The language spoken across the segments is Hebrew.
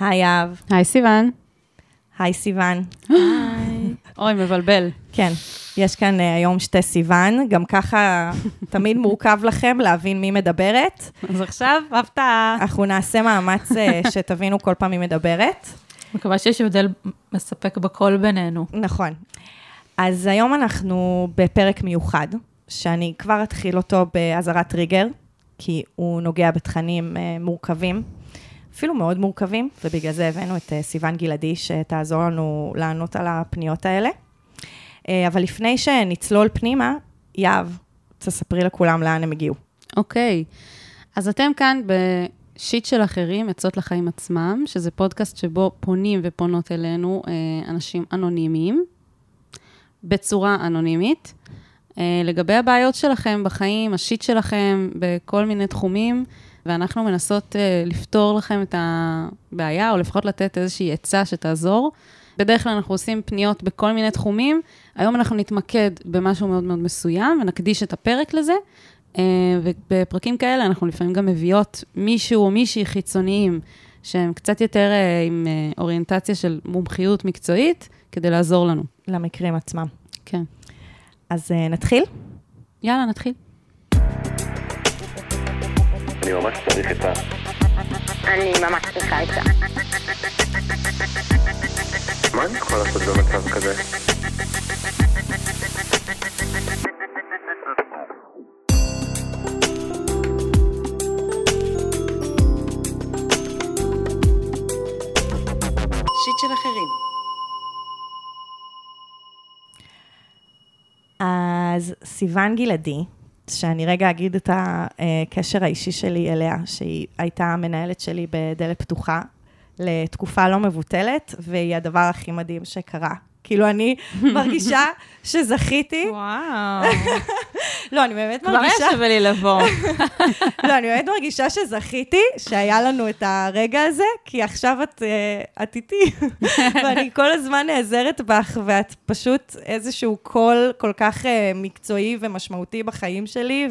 היי יהב. היי סיוון. היי סיוון. אוי, מבלבל. כן, יש כאן uh, היום שתי סיוון, גם ככה תמיד מורכב לכם להבין מי מדברת. אז עכשיו, הפתעה. אנחנו נעשה מאמץ uh, שתבינו כל פעם מי מדברת. מקווה שיש הבדל מספק בקול בינינו. נכון. אז היום אנחנו בפרק מיוחד, שאני כבר אתחיל אותו באזהרת טריגר, כי הוא נוגע בתכנים uh, מורכבים, אפילו מאוד מורכבים, ובגלל זה הבאנו את uh, סיוון גלעדי, שתעזור לנו לענות על הפניות האלה. Uh, אבל לפני שנצלול פנימה, יהב, תספרי לכולם לאן הם הגיעו. אוקיי, אז אתם כאן בשיט של אחרים, עצות לחיים עצמם, שזה פודקאסט שבו פונים ופונות אלינו אה, אנשים אנונימיים, בצורה אנונימית, אה, לגבי הבעיות שלכם בחיים, השיט שלכם, בכל מיני תחומים, ואנחנו מנסות אה, לפתור לכם את הבעיה, או לפחות לתת איזושהי עצה שתעזור. בדרך כלל אנחנו עושים פניות בכל מיני תחומים, היום אנחנו נתמקד במשהו מאוד מאוד מסוים ונקדיש את הפרק לזה, אה, ובפרקים כאלה אנחנו לפעמים גם מביאות מישהו או מישהי חיצוניים, שהם קצת יותר אה, עם אה, אוריינטציה של מומחיות מקצועית, כדי לעזור לנו. למקרים עצמם. כן. אז uh, נתחיל? יאללה, נתחיל. אני ממש צריך את ה... אני ממש צריכה את זה. מה אני יכול לעשות במצב כזה? שיט של אחרים. אז סיוון גלעדי, שאני רגע אגיד את הקשר האישי שלי אליה, שהיא הייתה המנהלת שלי בדלת פתוחה לתקופה לא מבוטלת, והיא הדבר הכי מדהים שקרה. כאילו, אני מרגישה שזכיתי. וואו. לא, אני באמת כבר מרגישה... היה שווה לי לבוא. לא, אני באמת מרגישה שזכיתי, שהיה לנו את הרגע הזה, כי עכשיו את, uh, את איתי, ואני כל הזמן נעזרת בך, ואת פשוט איזשהו קול כל כך uh, מקצועי ומשמעותי בחיים שלי,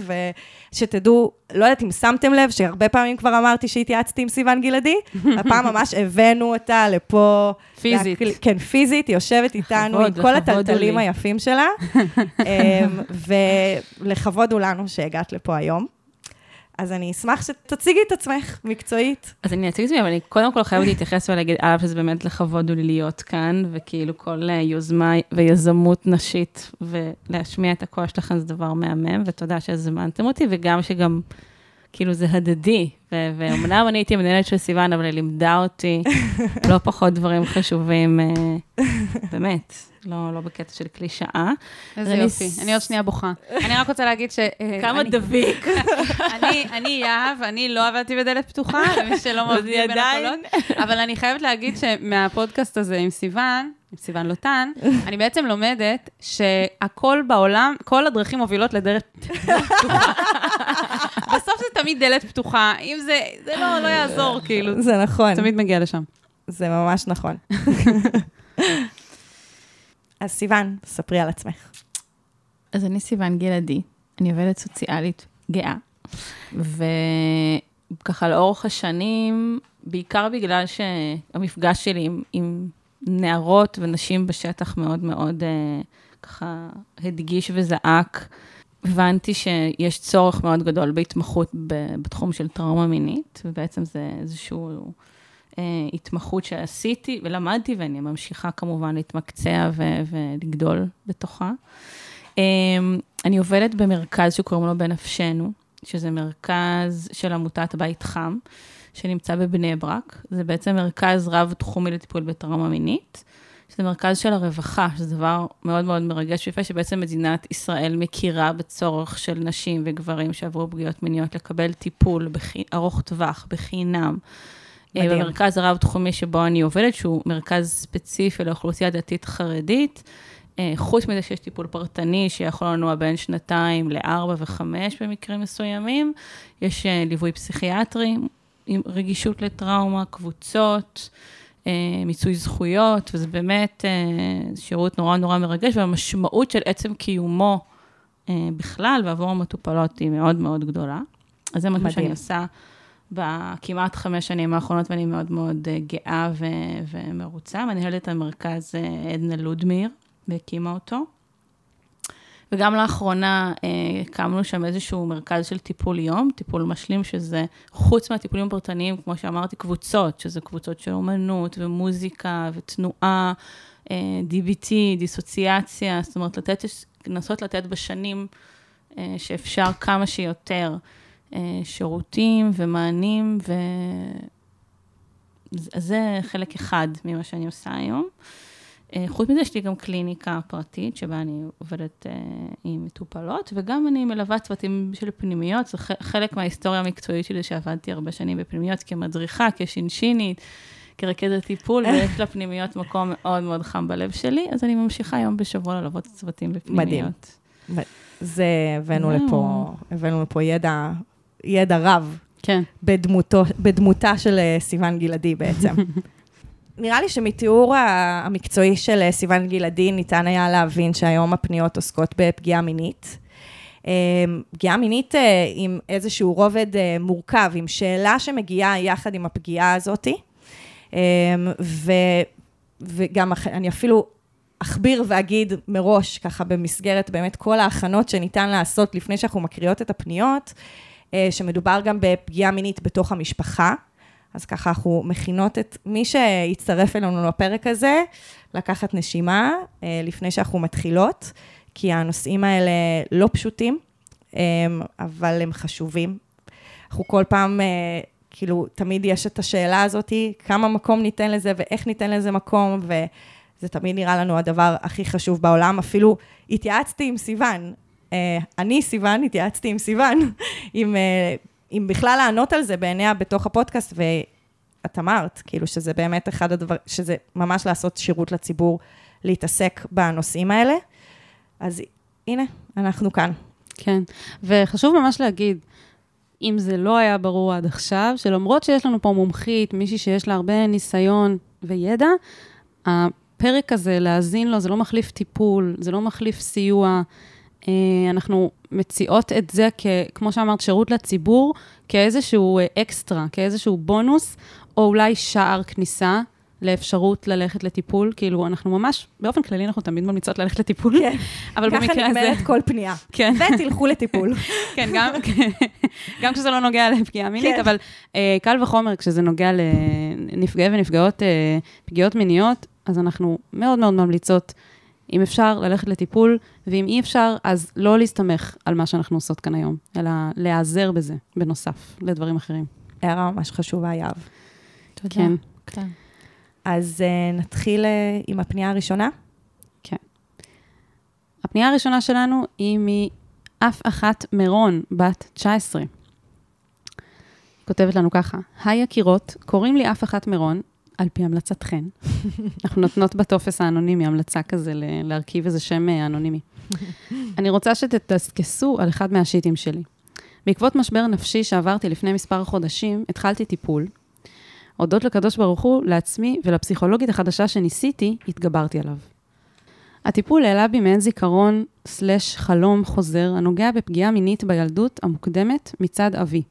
ושתדעו, לא יודעת אם שמתם לב, שהרבה פעמים כבר אמרתי שהתייעצתי עם סיוון גלעדי, הפעם ממש הבאנו אותה לפה. פיזית. להקל... כן, פיזית, היא יושבת איתנו עם לכבוד, כל לכבוד הטלטלים לי. היפים שלה, אמ, ולכבוד הוא לנו שהגעת לפה היום. אז אני אשמח שתציגי את עצמך מקצועית. אז אני אציג את עצמי, אבל אני קודם כל חייבת להתייחס ולהגיד, א', שזה באמת לכבוד הוא לי להיות כאן, וכאילו כל אה, יוזמה ויזמות נשית, ולהשמיע את הקול שלכם זה דבר מהמם, ותודה שהזמנתם אותי, וגם שגם, כאילו זה הדדי, ו- ואומנם אני הייתי המנהלת של סיוון, אבל היא לימדה אותי לא פחות דברים חשובים, אה, באמת, לא, לא בקטע של קלישאה. איזה יופי. ס- אני עוד שנייה בוכה. אני רק רוצה להגיד ש... אה, כמה אני- דביק. אני, אני יהב, אני לא עבדתי בדלת פתוחה, למי שלא מבדיל בין הקולות. אבל אני חייבת להגיד שמהפודקאסט הזה עם סיוון, עם סיוון לוטן, אני בעצם לומדת שהכל בעולם, כל הדרכים מובילות לדלת פתוחה. בסוף זה תמיד דלת פתוחה. אם זה, זה לא, לא יעזור, כאילו. זה נכון, תמיד מגיע לשם. זה ממש נכון. אז סיוון, ספרי על עצמך. אז אני סיוון גלעדי, אני עובדת סוציאלית גאה, וככה לאורך השנים, בעיקר בגלל שהמפגש שלי עם, עם נערות ונשים בשטח מאוד מאוד אה, ככה הדגיש וזעק, הבנתי שיש צורך מאוד גדול בהתמחות בתחום של טראומה מינית, ובעצם זה איזשהו אה, התמחות שעשיתי ולמדתי, ואני ממשיכה כמובן להתמקצע ו- ולגדול בתוכה. אה, אני עובדת במרכז שקוראים לו בנפשנו, שזה מרכז של עמותת בית חם, שנמצא בבני ברק. זה בעצם מרכז רב-תחומי לטיפול בטראומה מינית. שזה מרכז של הרווחה, שזה דבר מאוד מאוד מרגש ויפה, שבעצם מדינת ישראל מכירה בצורך של נשים וגברים שעברו פגיעות מיניות לקבל טיפול בחי... ארוך טווח, בחינם. מדהים. מדהים. במרכז הרב-תחומי שבו אני עובדת, שהוא מרכז ספציפי לאוכלוסייה דתית חרדית. אה, חוץ מזה שיש טיפול פרטני שיכול לנוע בין שנתיים לארבע וחמש במקרים מסוימים, יש אה, ליווי פסיכיאטרי רגישות לטראומה, קבוצות, אה, מיצוי זכויות, וזה באמת אה, שירות נורא נורא מרגש, והמשמעות של עצם קיומו אה, בכלל ועבור המטופלות היא מאוד מאוד גדולה. אז זה משהו מדהים. שאני עושה בכמעט חמש שנים האחרונות, ואני מאוד מאוד אה, גאה ו- ומרוצה. מנהלת המרכז עדנה לודמיר, והקימה אותו. וגם לאחרונה אה, הקמנו שם איזשהו מרכז של טיפול יום, טיפול משלים, שזה חוץ מהטיפולים הפרטניים, כמו שאמרתי, קבוצות, שזה קבוצות של אומנות ומוזיקה ותנועה, אה, DBT, דיסוציאציה, זאת אומרת, לתת, לנסות לתת בשנים אה, שאפשר כמה שיותר שירותים ומענים, ו... אז זה חלק אחד ממה שאני עושה היום. אה, חוץ מזה, יש לי גם קליניקה פרטית, שבה אני עובדת אה, עם מטופלות, וגם אני מלווה צוותים של פנימיות, זה חלק מההיסטוריה המקצועית שלי, שעבדתי הרבה שנים בפנימיות כמדריכה, כשינשינית, כרכזת טיפול, ויש לפנימיות מקום מאוד מאוד חם בלב שלי, אז אני ממשיכה יום בשבוע ללוות צוותים בפנימיות. מדהים. זה, הבאנו. לפה, הבאנו לפה ידע, ידע רב כן. בדמותו, בדמותה של אה, סיון גלעדי בעצם. נראה לי שמתיאור המקצועי של אה, סיון גלעדי ניתן היה להבין שהיום הפניות עוסקות בפגיעה מינית. אה, פגיעה מינית אה, עם איזשהו רובד אה, מורכב, עם שאלה שמגיעה יחד עם הפגיעה הזאתי. אה, ו, וגם אני אפילו אכביר ואגיד מראש, ככה במסגרת באמת כל ההכנות שניתן לעשות לפני שאנחנו מקריאות את הפניות, שמדובר גם בפגיעה מינית בתוך המשפחה. אז ככה אנחנו מכינות את מי שיצטרף אלינו לפרק הזה, לקחת נשימה אה, לפני שאנחנו מתחילות, כי הנושאים האלה לא פשוטים, אה, אבל הם חשובים. אנחנו כל פעם, אה, כאילו, תמיד יש את השאלה הזאת, כמה מקום ניתן לזה ואיך ניתן לזה מקום, וזה תמיד נראה לנו הדבר הכי חשוב בעולם. אפילו התייעצתי עם סיוון, אה, אני, סיוון, התייעצתי עם סיוון, עם, אם בכלל לענות על זה בעיניה בתוך הפודקאסט, ואת אמרת, כאילו, שזה באמת אחד הדברים, שזה ממש לעשות שירות לציבור, להתעסק בנושאים האלה. אז הנה, אנחנו כאן. כן, וחשוב ממש להגיד, אם זה לא היה ברור עד עכשיו, שלמרות שיש לנו פה מומחית, מישהי שיש לה הרבה ניסיון וידע, הפרק הזה, להאזין לו, זה לא מחליף טיפול, זה לא מחליף סיוע. אה, אנחנו מציעות את זה, כ, כמו שאמרת, שירות לציבור, כאיזשהו אה, אקסטרה, כאיזשהו בונוס, או אולי שער כניסה לאפשרות ללכת לטיפול. כאילו, אנחנו ממש, באופן כללי, אנחנו תמיד ממליצות ללכת לטיפול, כן. אבל ככה במקרה הזה... נגמרת כל פנייה. כן. ותלכו לטיפול. כן, גם, גם כשזה לא נוגע לפגיעה מינית, כן. אבל אה, קל וחומר כשזה נוגע לנפגעי ונפגעות אה, פגיעות מיניות, אז אנחנו מאוד מאוד ממליצות, אם אפשר, ללכת לטיפול, ואם אי אפשר, אז לא להסתמך על מה שאנחנו עושות כאן היום, אלא להיעזר בזה, בנוסף לדברים אחרים. הערה ממש חשובה, יהב. תודה. כן. כן. אז uh, נתחיל uh, עם הפנייה הראשונה. הפנייה הראשונה שלנו היא מאף אחת מירון, בת 19. היא כותבת לנו ככה, היי יקירות, קוראים לי אף אחת מירון, על פי המלצתכן. אנחנו נותנות בטופס האנונימי המלצה כזה להרכיב איזה שם אה, אנונימי. אני רוצה שתתסכסו על אחד מהשיטים שלי. בעקבות משבר נפשי שעברתי לפני מספר חודשים, התחלתי טיפול. הודות לקדוש ברוך הוא, לעצמי ולפסיכולוגית החדשה שניסיתי, התגברתי עליו. הטיפול העלה בי מעין זיכרון סלש חלום חוזר הנוגע בפגיעה מינית בילדות המוקדמת מצד אבי.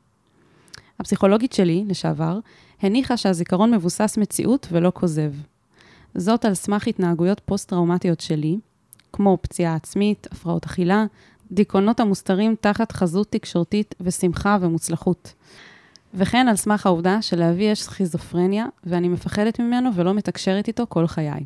הפסיכולוגית שלי, לשעבר, הניחה שהזיכרון מבוסס מציאות ולא כוזב. זאת על סמך התנהגויות פוסט-טראומטיות שלי, כמו פציעה עצמית, הפרעות אכילה, דיכאונות המוסתרים תחת חזות תקשורתית ושמחה ומוצלחות. וכן על סמך העובדה שלאבי יש סכיזופרניה, ואני מפחדת ממנו ולא מתקשרת איתו כל חיי.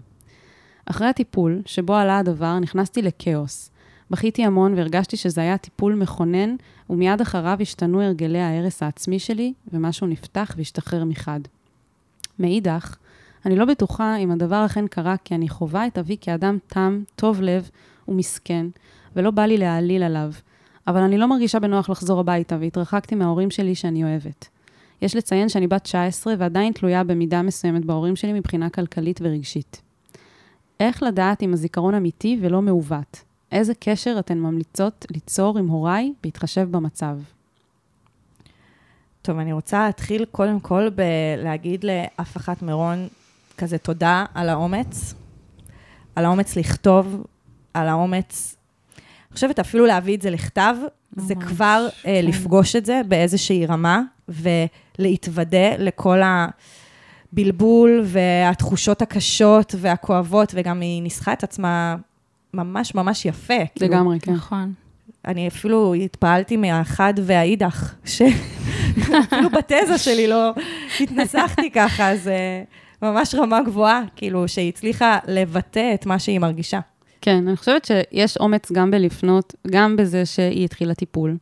אחרי הטיפול, שבו עלה הדבר, נכנסתי לכאוס. בכיתי המון והרגשתי שזה היה טיפול מכונן, ומיד אחריו השתנו הרגלי ההרס העצמי שלי, ומשהו נפתח והשתחרר מחד. מאידך, אני לא בטוחה אם הדבר אכן קרה כי אני חווה את אבי כאדם תם, טוב לב ומסכן, ולא בא לי להעליל עליו. אבל אני לא מרגישה בנוח לחזור הביתה, והתרחקתי מההורים שלי שאני אוהבת. יש לציין שאני בת 19 ועדיין תלויה במידה מסוימת בהורים שלי מבחינה כלכלית ורגשית. איך לדעת אם הזיכרון אמיתי ולא מעוות? איזה קשר אתן ממליצות ליצור עם הוריי בהתחשב במצב? טוב, אני רוצה להתחיל קודם כל בלהגיד לאף אחת מירון כזה תודה על האומץ, על האומץ לכתוב, על האומץ... אני חושבת אפילו להביא את זה לכתב, זה ממש, כבר אה, כן. לפגוש את זה באיזושהי רמה, ולהתוודה לכל הבלבול והתחושות הקשות והכואבות, וגם היא ניסחה את עצמה ממש ממש יפה. כאילו, לגמרי, כן. נכון. אני אפילו התפעלתי מהאחד והאידך, שאפילו בתזה שלי לא התנסחתי ככה, זה ממש רמה גבוהה, כאילו, שהיא הצליחה לבטא את מה שהיא מרגישה. כן, אני חושבת שיש אומץ גם בלפנות, גם בזה שהיא התחילה טיפול.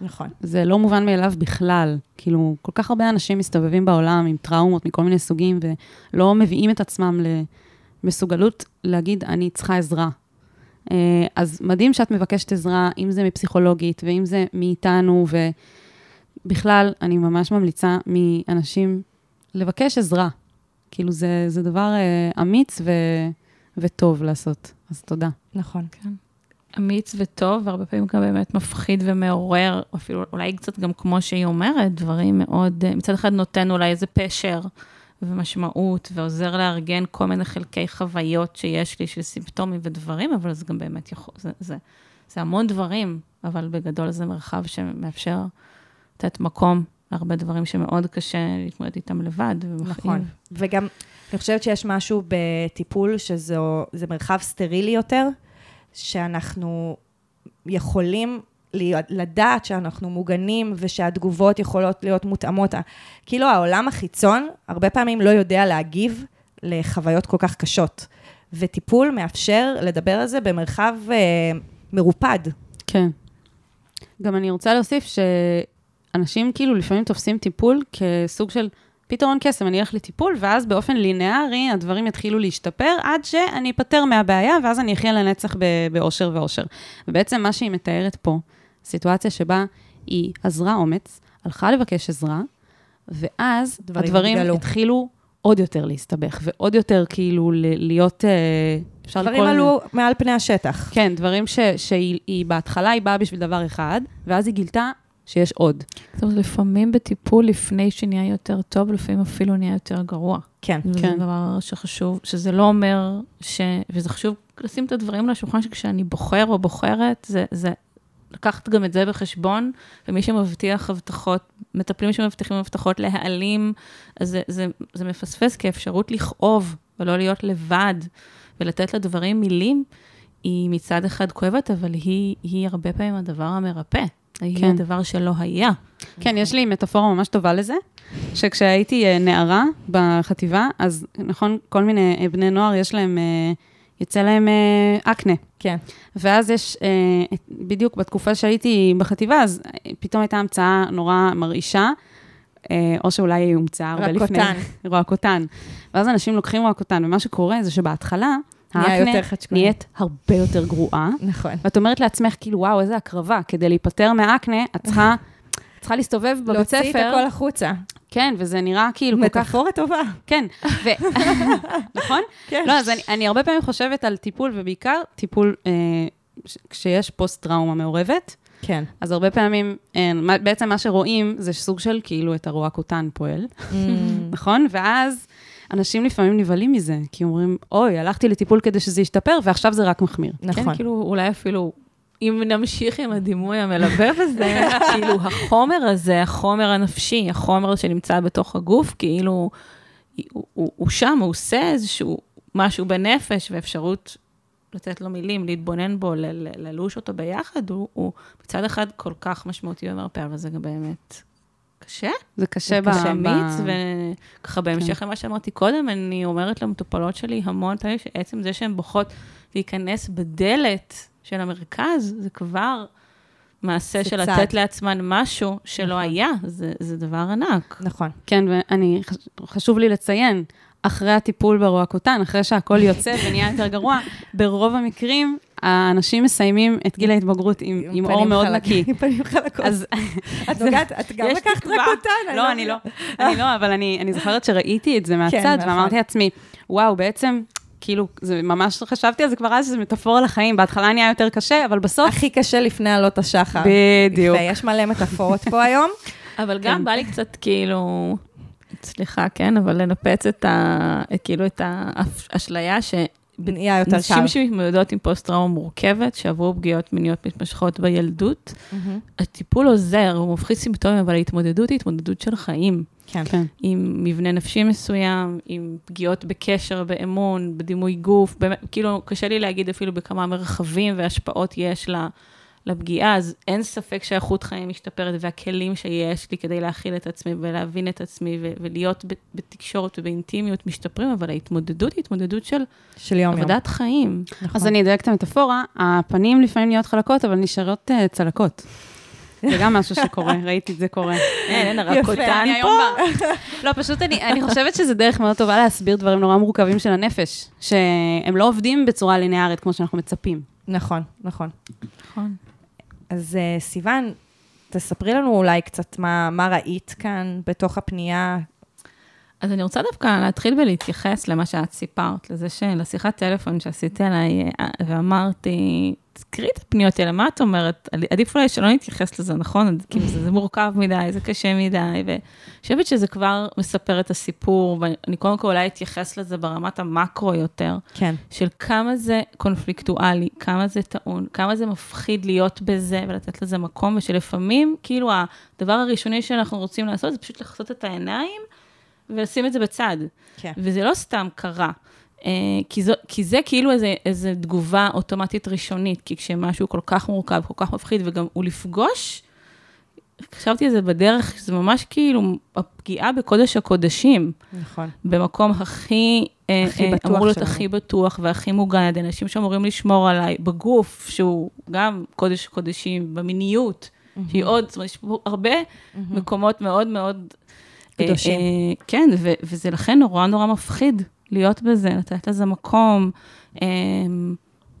נכון. זה לא מובן מאליו בכלל. כאילו, כל כך הרבה אנשים מסתובבים בעולם עם טראומות מכל מיני סוגים, ולא מביאים את עצמם למסוגלות להגיד, אני צריכה עזרה. אה, אז מדהים שאת מבקשת עזרה, אם זה מפסיכולוגית, ואם זה מאיתנו, ובכלל, אני ממש ממליצה מאנשים לבקש עזרה. כאילו, זה, זה דבר אה, אמיץ ו, וטוב לעשות. אז תודה. נכון. אמיץ וטוב, והרבה פעמים גם באמת מפחיד ומעורר, אפילו אולי קצת גם כמו שהיא אומרת, דברים מאוד, אה, מצד אחד נותן אולי איזה פשר ומשמעות, ועוזר לארגן כל מיני חלקי חוויות שיש לי של סימפטומים ודברים, אבל זה גם באמת יכול, זה, זה, זה המון דברים, אבל בגדול זה מרחב שמאפשר לתת מקום להרבה דברים שמאוד קשה להתמודד איתם לבד. ומכאיב. נכון. וגם, אני חושבת שיש משהו בטיפול שזו זה מרחב סטרילי יותר, שאנחנו יכולים לדעת שאנחנו מוגנים ושהתגובות יכולות להיות מותאמות. כאילו העולם החיצון הרבה פעמים לא יודע להגיב לחוויות כל כך קשות. וטיפול מאפשר לדבר על זה במרחב אה, מרופד. כן. גם אני רוצה להוסיף שאנשים כאילו לפעמים תופסים טיפול כסוג של פתרון קסם, אני אלך לטיפול, ואז באופן לינארי הדברים יתחילו להשתפר עד שאני אפטר מהבעיה, ואז אני אחיה לנצח באושר ואושר. ובעצם מה שהיא מתארת פה, סיטואציה שבה היא אזרה אומץ, הלכה לבקש עזרה, ואז דברים הדברים התגלו. התחילו עוד יותר להסתבך, ועוד יותר כאילו ל- להיות, אה, אפשר דברים לזה- עלו מעל פני השטח. כן, דברים ש, שהיא היא, בהתחלה היא באה בשביל דבר אחד, ואז היא גילתה שיש עוד. זאת אומרת, לפעמים בטיפול, לפני שנהיה יותר טוב, לפעמים אפילו נהיה יותר גרוע. כן. וזה כן. דבר שחשוב, שזה לא אומר ש... וזה חשוב לשים את הדברים על השולחן, שכשאני בוחר או בוחרת, זה, זה לקחת גם את זה בחשבון, ומי שמבטיח הבטחות, מטפלים שמבטיחים הבטחות להעלים, אז זה, זה, זה מפספס כאפשרות לכאוב, ולא להיות לבד, ולתת לדברים מילים, היא מצד אחד כואבת, אבל היא, היא הרבה פעמים הדבר המרפא. היא כן. הדבר שלא היה. כן, יש לי מטאפורה ממש טובה לזה, שכשהייתי אה, נערה בחטיבה, אז נכון, כל מיני אה, בני נוער, יש להם, אה, יוצא להם אה, אקנה. כן. ואז יש, אה, בדיוק בתקופה שהייתי בחטיבה, אז אה, פתאום הייתה המצאה נורא מרעישה, אה, או שאולי היא הומצאה הרבה לפני. רקוטן. רועקותן. ואז אנשים לוקחים רועקותן, ומה שקורה זה שבהתחלה, האקנה. נהיית הרבה יותר גרועה. נכון. ואת אומרת לעצמך, כאילו, וואו, איזה הקרבה, כדי להיפטר מהאקנה, את צריכה, צריכה להסתובב בבית להוציא את ספר. הכל החוצה. כן, וזה נראה כאילו כל כך... מטאפורה טובה. כן, ו... נכון? כן. לא, אז אני, אני הרבה פעמים חושבת על טיפול, ובעיקר טיפול אה, כשיש פוסט-טראומה מעורבת, כן. אז הרבה פעמים, אה, מה- בעצם מה שרואים זה סוג של כאילו את הרועקותן פועל, נכון? ואז אנשים לפעמים נבהלים מזה, כי אומרים, אוי, הלכתי לטיפול כדי שזה ישתפר, ועכשיו זה רק מחמיר. נכון. כן, כאילו, אולי אפילו, אם נמשיך עם הדימוי המלווה בזה, כאילו, החומר הזה, החומר הנפשי, החומר שנמצא בתוך הגוף, כאילו, הוא, הוא, הוא שם, הוא עושה איזשהו משהו בנפש, ואפשרות לתת לו מילים, להתבונן בו, ל- ל- ללוש אותו ביחד, הוא, הוא מצד אחד כל כך משמעותי ומרפא, אבל זה גם באמת קשה. זה קשה ב... קשה ב- אמיץ, וככה בהמשך למה שאמרתי קודם, אני אומרת למטופלות שלי המון פעמים, שעצם זה שהן בוחרות להיכנס בדלת של המרכז, זה כבר מעשה של צעד. לתת לעצמן משהו שלא היה, זה, זה דבר ענק. נכון. כן, ואני, חש- חשוב לי לציין, אחרי הטיפול ברועקותן, אחרי שהכל יוצא ונהיה יותר גרוע, ברוב המקרים, האנשים מסיימים את גיל ההתבגרות עם, עם אור פנים מאוד נקי. עם פנים חלקות. אז את נוגעת, את גם לקחת. רקוטן. לא, אני לא, אני לא, אבל אני, אני זוכרת שראיתי את זה מהצד, נכון. ואמרתי לעצמי, וואו, בעצם, כאילו, זה ממש חשבתי על זה כבר אז, שזה מטאפורה לחיים, בהתחלה נהיה יותר קשה, אבל בסוף... הכי קשה לפני עלות השחר. בדיוק. ויש מלא מטאפורות פה היום. אבל גם בא לי קצת כאילו, סליחה, כן, אבל לנפץ את ה... את- כאילו את האשליה ש... נהיה יותר קל. נשים שמתמודדות עם פוסט-טראומה מורכבת, שעברו פגיעות מיניות מתמשכות בילדות, מהמם. הטיפול עוזר, הוא מפחית סימפטומים, אבל ההתמודדות היא התמודדות של חיים. כן. כן. עם מבנה נפשי מסוים, עם פגיעות בקשר, באמון, בדימוי גוף, באמת, כאילו, קשה לי להגיד אפילו בכמה מרחבים והשפעות יש לה, לפגיעה, אז אין ספק שהאיכות חיים משתפרת, והכלים שיש לי כדי להכיל את עצמי ולהבין את עצמי ו- ולהיות ב- בתקשורת ובאינטימיות משתפרים, אבל ההתמודדות היא התמודדות של של יום יום. עבודת חיים. נכון. אז אני אדייק את המטאפורה, הפנים לפעמים נהיות חלקות, אבל נשארות אה, צלקות. זה גם משהו שקורה, ראיתי את זה קורה. אין, אין, אני פה. לא, פשוט אני, אני חושבת שזה דרך מאוד טובה להסביר דברים נורא מורכבים של הנפש, שהם לא עובדים בצורה ליניארית כמו שאנחנו מצפים. נכון, נכון. נכון. אז uh, סיוון, תספרי לנו אולי קצת מה, מה ראית כאן בתוך הפנייה. אז אני רוצה דווקא להתחיל ולהתייחס למה שאת סיפרת, לזה שלשיחת טלפון שעשיתי עליי, אה, ואמרתי, תזכרי את הפניות האלה, מה את אומרת? עדיף אולי שלא נתייחס לזה, נכון? כאילו, זה, זה מורכב מדי, זה קשה מדי, ואני חושבת שזה כבר מספר את הסיפור, ואני קודם כל אולי אתייחס לזה ברמת המקרו יותר, כן. של כמה זה קונפליקטואלי, כמה זה טעון, כמה זה מפחיד להיות בזה ולתת לזה מקום, ושלפעמים, כאילו, הדבר הראשוני שאנחנו רוצים לעשות זה פשוט לחסות את העיניים ולשים את זה בצד. כן. וזה לא סתם קרה. אה, כי, זו, כי זה כאילו איזה, איזה תגובה אוטומטית ראשונית, כי כשמשהו כל כך מורכב, כל כך מפחיד, וגם הוא לפגוש, חשבתי על זה בדרך, זה ממש כאילו הפגיעה בקודש הקודשים, נכון. במקום הכי, אה, הכי אה, בטוח אמור להיות שלנו. הכי בטוח והכי מוגן, על אנשים שאמורים לשמור עליי, בגוף, שהוא גם קודש קודשים, במיניות, שהיא עוד, זאת אומרת, יש פה הרבה מקומות מאוד מאוד... אה, קדושים. אה, כן, ו- וזה לכן נורא נורא מפחיד להיות בזה, לתת לזה מקום, אה,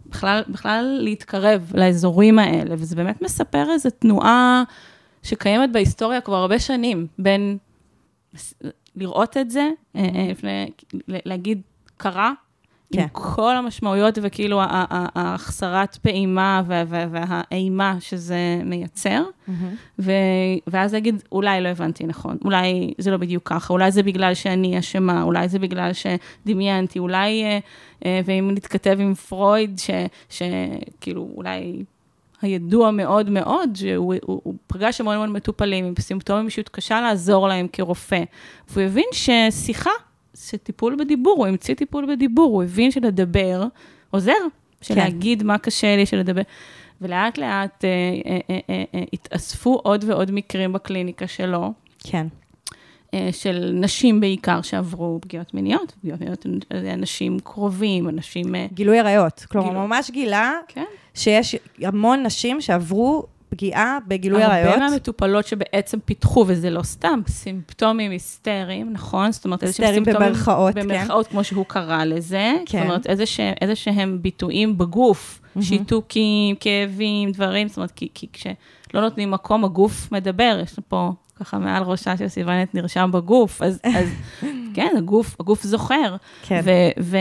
בכלל, בכלל להתקרב לאזורים האלה, וזה באמת מספר איזו תנועה שקיימת בהיסטוריה כבר הרבה שנים, בין לראות את זה, אה, אה, לפני, להגיד, קרה, כן. עם כל המשמעויות וכאילו ההחסרת פעימה וה- וה- והאימה שזה מייצר, ו- ואז להגיד, אולי לא הבנתי נכון, אולי זה לא בדיוק ככה, אולי זה בגלל שאני אשמה, אולי זה בגלל שדמיינתי, אולי, אה, אה, ואם נתכתב עם פרויד, שכאילו, אולי הידוע מאוד מאוד, שהוא הוא, הוא פגש המון המון מטופלים עם סימפטומים אישיות קשה לעזור להם כרופא, והוא הבין ששיחה, שטיפול בדיבור, הוא המציא טיפול בדיבור, הוא הבין שלדבר עוזר, כן. להגיד מה קשה לי, של לדבר. ולאט לאט אה, אה, אה, אה, אה, התאספו עוד ועוד מקרים בקליניקה שלו, כן. אה, של נשים בעיקר שעברו פגיעות מיניות, פגיעות מיניות על אנשים קרובים, אנשים... אה, גילוי עריות. כלומר, גילוי. ממש גילה כן. שיש המון נשים שעברו פגיעה בגילוי עריות. הרבה מהמטופלות שבעצם פיתחו, וזה לא סתם, סימפטומים היסטריים, נכון? זאת אומרת, איזה שהם היסטריים סימפטומים... במרכאות, כן. במרכאות, כמו שהוא קרא לזה. כן. זאת אומרת, איזה, ש... איזה שהם ביטויים בגוף, שיתוקים, כאבים, דברים, זאת אומרת, כי, כי כשלא נותנים מקום, הגוף מדבר, יש פה ככה מעל ראשה של סיוונת נרשם בגוף, אז, אז כן, הגוף, הגוף זוכר. כן. ו, ו,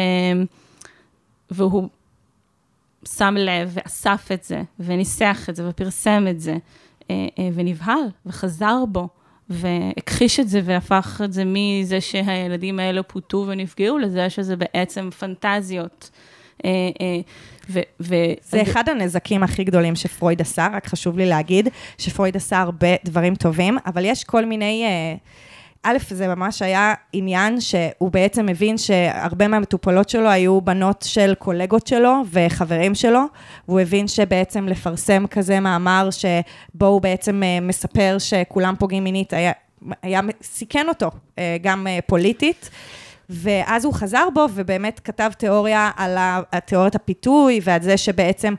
והוא שם לב ואסף את זה, וניסח את זה, ופרסם את זה, אה, אה, ונבהל, וחזר בו, והכחיש את זה, והפך את זה מזה שהילדים האלה פוטו ונפגעו, לזה שזה בעצם פנטזיות. אה, ו- ו- זה אחד הנזקים הכי גדולים שפרויד עשה, רק חשוב לי להגיד שפרויד עשה הרבה דברים טובים, אבל יש כל מיני... א', זה ממש היה עניין שהוא בעצם הבין שהרבה מהמטופלות שלו היו בנות של קולגות שלו וחברים שלו, והוא הבין שבעצם לפרסם כזה מאמר שבו הוא בעצם אה, מספר שכולם פוגעים מינית, היה, היה סיכן אותו, אה, גם אה, פוליטית. ואז הוא חזר בו ובאמת כתב תיאוריה על תיאוריית הפיתוי ועל זה שבעצם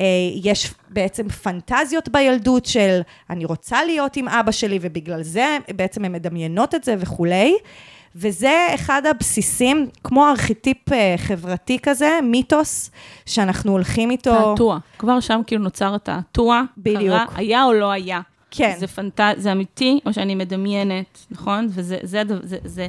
אה, יש בעצם פנטזיות בילדות של אני רוצה להיות עם אבא שלי ובגלל זה בעצם הן מדמיינות את זה וכולי. וזה אחד הבסיסים, כמו ארכיטיפ אה, חברתי כזה, מיתוס, שאנחנו הולכים איתו... תעתוע. כבר שם כאילו נוצר התעתוע. בדיוק. קרה, היה או לא היה. כן. זה פנט... זה אמיתי, או שאני מדמיינת, נכון? וזה, זה, זה, זה,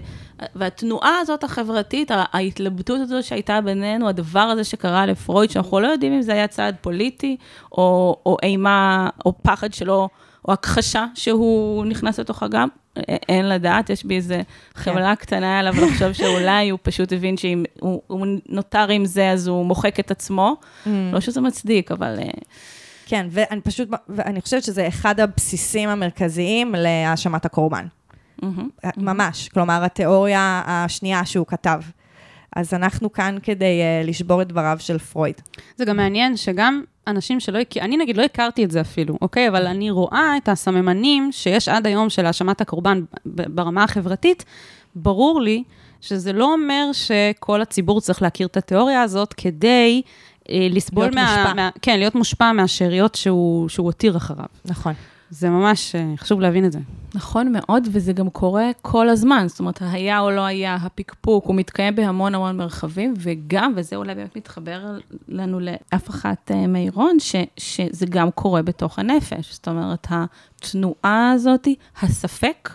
והתנועה הזאת החברתית, ההתלבטות הזאת שהייתה בינינו, הדבר הזה שקרה לפרויד, שאנחנו לא יודעים אם זה היה צעד פוליטי, או, או אימה, או פחד שלא או הכחשה שהוא נכנס לתוך אגם, א- אין לדעת, יש בי איזה חמלה קטנה עליו לחשוב שאולי הוא פשוט הבין שאם הוא, הוא נותר עם זה, אז הוא מוחק את עצמו. לא שזה מצדיק, אבל... אה, כן, ואני פשוט, ואני חושבת שזה אחד הבסיסים המרכזיים להאשמת הקורבן. מהמם. ממש, כלומר, התיאוריה השנייה שהוא כתב. אז אנחנו כאן כדי uh, לשבור את דבריו של פרויד. זה גם מעניין שגם אנשים שלא אני נגיד לא הכרתי את זה אפילו, אוקיי? אבל אני רואה את הסממנים שיש עד היום של האשמת הקורבן ברמה החברתית, ברור לי שזה לא אומר שכל הציבור צריך להכיר את התיאוריה הזאת כדי אה, לסבול להיות מה, מושפע. מה... כן, להיות מושפע מהשאריות שהוא, שהוא הותיר אחריו. נכון. זה ממש אה, חשוב להבין את זה. נכון מאוד, וזה גם קורה כל הזמן. זאת אומרת, היה או לא היה, הפקפוק, הוא מתקיים בהמון המון מרחבים, וגם, וזה אולי באמת מתחבר לנו לאף אחת אה, מירון, ש, שזה גם קורה בתוך הנפש. זאת אומרת, התנועה הזאת, הספק,